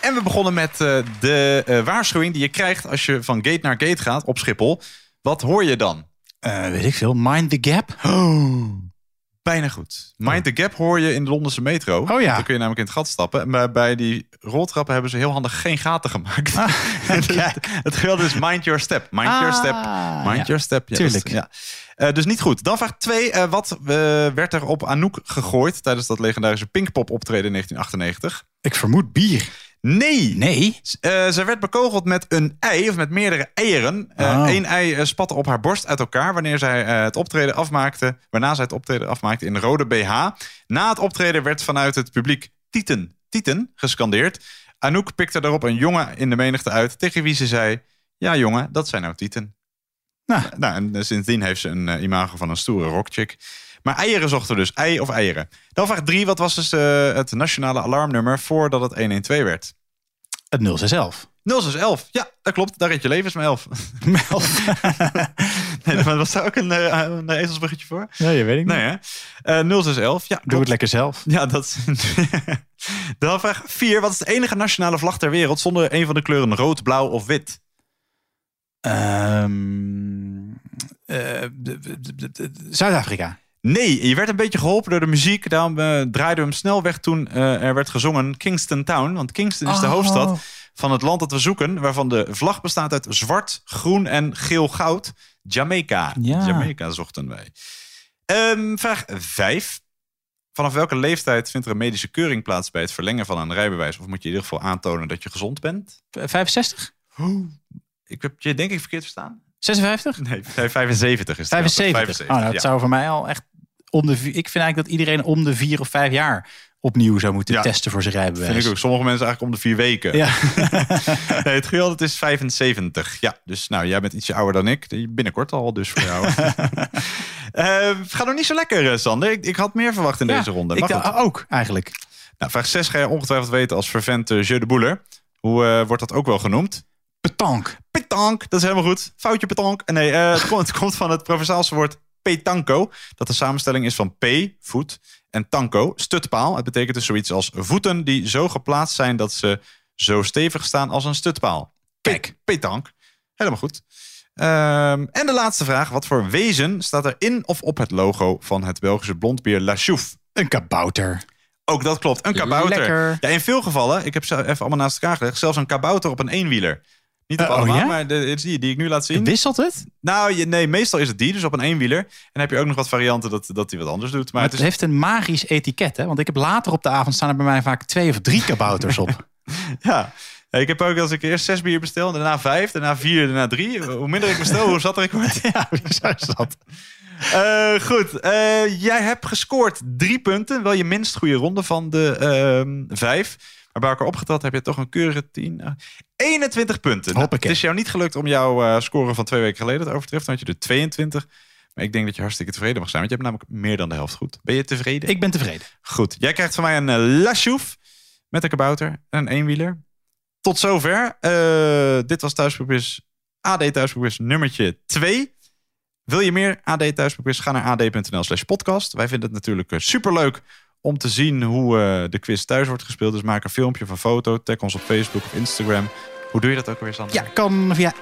Speaker 2: En we begonnen met eh, de eh, waarschuwing die je krijgt als je van gate naar gate gaat op Schiphol. Wat hoor je dan?
Speaker 3: Eh, weet ik veel. Mind the gap.
Speaker 2: Bijna goed. Mind the Gap hoor je in de Londense metro.
Speaker 3: Oh ja.
Speaker 2: Dan kun je namelijk in het gat stappen. Maar bij die roltrappen hebben ze heel handig geen gaten gemaakt. het, het geweldige is mind your step. Mind your
Speaker 3: Ah,
Speaker 2: step. Mind
Speaker 3: ja.
Speaker 2: your step. Ja,
Speaker 3: Tuurlijk.
Speaker 2: is- ja. Eh, dus niet goed. Dan vraag 2. wat eh, werd er op Anouk gegooid tijdens dat legendarische Pinkpop optreden in 1998?
Speaker 3: Ik vermoed bier.
Speaker 2: Nee.
Speaker 3: Nee?
Speaker 2: Eh, zij werd bekogeld met een ei, of met meerdere eieren.
Speaker 3: Oh.
Speaker 2: Eén ei eh, spatte op haar borst uit elkaar wanneer zij eh, het optreden afmaakte. Waarna zij het optreden afmaakte in rode BH. Na het optreden werd vanuit het publiek Tieten, Tieten gescandeerd. Anouk pikte daarop een jongen in de menigte uit, tegen wie ze zei: Ja, jongen, dat zijn nou Tieten.
Speaker 3: Nou.
Speaker 2: Nou, en eh, sindsdien heeft ze een eh, imago van een stoere rockchick. Maar eieren zochten dus, ei of eieren. Dan vraag 3, wat was dus eh, het nationale alarmnummer voordat het 112 werd?
Speaker 3: Het 0611.
Speaker 2: 0611, ja, dat klopt. Daar reed je levens met 11. nee, maar was daar ook een, eh, een ezelsbruggetje voor?
Speaker 3: Ja, je weet ik
Speaker 2: Nee, hè? Eh 0611, ja.
Speaker 3: Doe
Speaker 2: klopt.
Speaker 3: het lekker zelf.
Speaker 2: Ja, dat. Dan vraag 4. Wat is de enige nationale vlag ter wereld zonder een van de kleuren rood, blauw of wit?
Speaker 3: Ehm, eh, Zuid-Afrika.
Speaker 2: Nee, je werd een beetje geholpen door de muziek. Daarom eh, draaiden we hem snel weg toen eh, er werd gezongen Kingston Town. Want Kingston is de
Speaker 3: Oh.
Speaker 2: hoofdstad van het land dat we zoeken. Waarvan de vlag bestaat uit zwart, groen en geel-goud. Jamaica.
Speaker 3: Ja.
Speaker 2: Jamaica zochten wij. Ehm, vraag 5. Vanaf welke leeftijd vindt er een medische keuring plaats bij het verlengen van een rijbewijs? Of moet je in ieder geval aantonen dat je gezond bent?
Speaker 3: V- 65?
Speaker 2: Ik heb je denk ik verkeerd verstaan.
Speaker 3: 56?
Speaker 2: Nee, 75 is het.
Speaker 3: 75. oh, nou, dat
Speaker 2: ja.
Speaker 3: zou voor mij al echt om de. Ik vind eigenlijk dat iedereen om de vier of vijf jaar opnieuw zou moeten
Speaker 2: Ja.
Speaker 3: testen voor zijn rijbewijs.
Speaker 2: Vind ik ook. Sommige mensen eigenlijk om de vier weken.
Speaker 3: Ja.
Speaker 2: nee, het dat is 75. Ja, dus nou, jij bent ietsje ouder dan ik. Binnenkort al, dus voor jou. Eh, het gaat nog niet zo lekker, eh, Sander. Ik, ik had meer verwacht in
Speaker 3: Ja,
Speaker 2: deze ronde.
Speaker 3: Ik
Speaker 2: Maar goed.
Speaker 3: ook eigenlijk.
Speaker 2: Nou, vraag 6 ga je ongetwijfeld weten als vervent uh, Jeu de Boeler. Hoe eh, wordt dat ook wel genoemd?
Speaker 3: Petank.
Speaker 2: Petank, dat is helemaal goed. Foutje petank. Nee, eh, het, komt, het komt van het Provençaalse woord petanco. Dat de samenstelling is van p, voet, en tanco, stutpaal. Het betekent dus zoiets als voeten die zo geplaatst zijn dat ze zo stevig staan als een stutpaal. Kijk, petank. Helemaal goed. Ehm, en de laatste vraag. Wat voor wezen staat er in of op het logo van het Belgische blondbier La Chouffe?
Speaker 3: Een kabouter.
Speaker 2: Ook dat klopt, een kabouter.
Speaker 3: Lekker.
Speaker 2: Ja, in veel gevallen, ik heb ze even allemaal naast elkaar gelegd, zelfs een kabouter op een eenwieler. Niet op
Speaker 3: oh
Speaker 2: allemaal,
Speaker 3: ja?
Speaker 2: maar de, die die ik nu laat zien.
Speaker 3: Wisselt het?
Speaker 2: Nou, je, nee, meestal is het die, dus op een eenwieler. En dan heb je ook nog wat varianten dat, dat die wat anders doet. Maar
Speaker 3: Maar
Speaker 2: het
Speaker 3: heeft een magisch etiket, hè? Want ik heb later op de avond staan er bij mij vaak twee of drie kabouters op.
Speaker 2: ja. Ja, Ik heb ook als ik eerst zes bier bestel, daarna vijf, daarna vier, daarna drie. Hoe minder ik bestel, hoe zatter ik word.
Speaker 3: ja, is dat.
Speaker 2: Eh, goed, eh, jij hebt gescoord drie punten. Wel je minst goede ronde van de ehm, vijf. Maar bij elkaar opgeteld heb je toch een keurige 10. eh, 21 punten. Nou, het is jou niet gelukt om jouw eh, score van twee weken geleden te overtreffen. Dan had je er 22. Maar ik denk dat je hartstikke tevreden mag zijn. Want je hebt namelijk meer dan de helft goed. Ben je tevreden?
Speaker 3: Ik ben tevreden.
Speaker 2: Goed. Jij krijgt van mij een uh, Lashouf met een kabouter en een eenwieler. Tot zover. Eh, dit was Thuisprobeers AD Thuisprobeers nummertje 2. Wil je meer AD Thuisprobeers? Ga naar ad.nl slash podcast. Wij vinden het natuurlijk superleuk om te zien hoe uh, de quiz thuis wordt gespeeld. Dus maak een filmpje van foto. Tag ons op Facebook of Instagram. Hoe doe je dat ook weer, Sander?
Speaker 3: Ja, kan via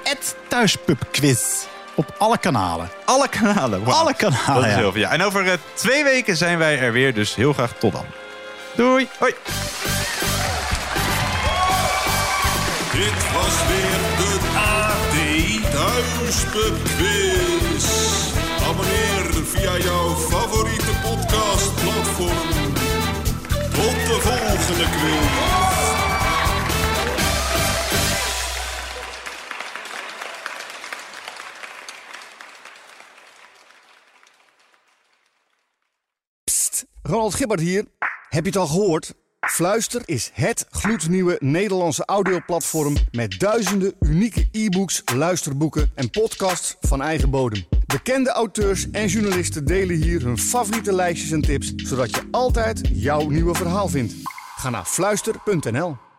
Speaker 3: thuispubquiz. Op alle kanalen.
Speaker 2: Alle kanalen? Wow.
Speaker 3: Alle kanalen,
Speaker 2: Dat is heel veel. Ja. En over uh, twee weken zijn wij er weer. Dus heel graag tot dan. Doei. Hoi.
Speaker 1: Dit was weer de AD Thuispub Quiz. Abonneer via jouw favoriete podcastplatform. Tot de volgende quiz.
Speaker 12: Ronald Gibbert hier. Heb je het al gehoord? Fluister is het gloednieuwe Nederlandse audioplatform met duizenden unieke e-books, luisterboeken en podcasts van eigen bodem. Bekende auteurs en journalisten delen hier hun favoriete lijstjes en tips, zodat je altijd jouw nieuwe verhaal vindt. Ga naar fluister.nl.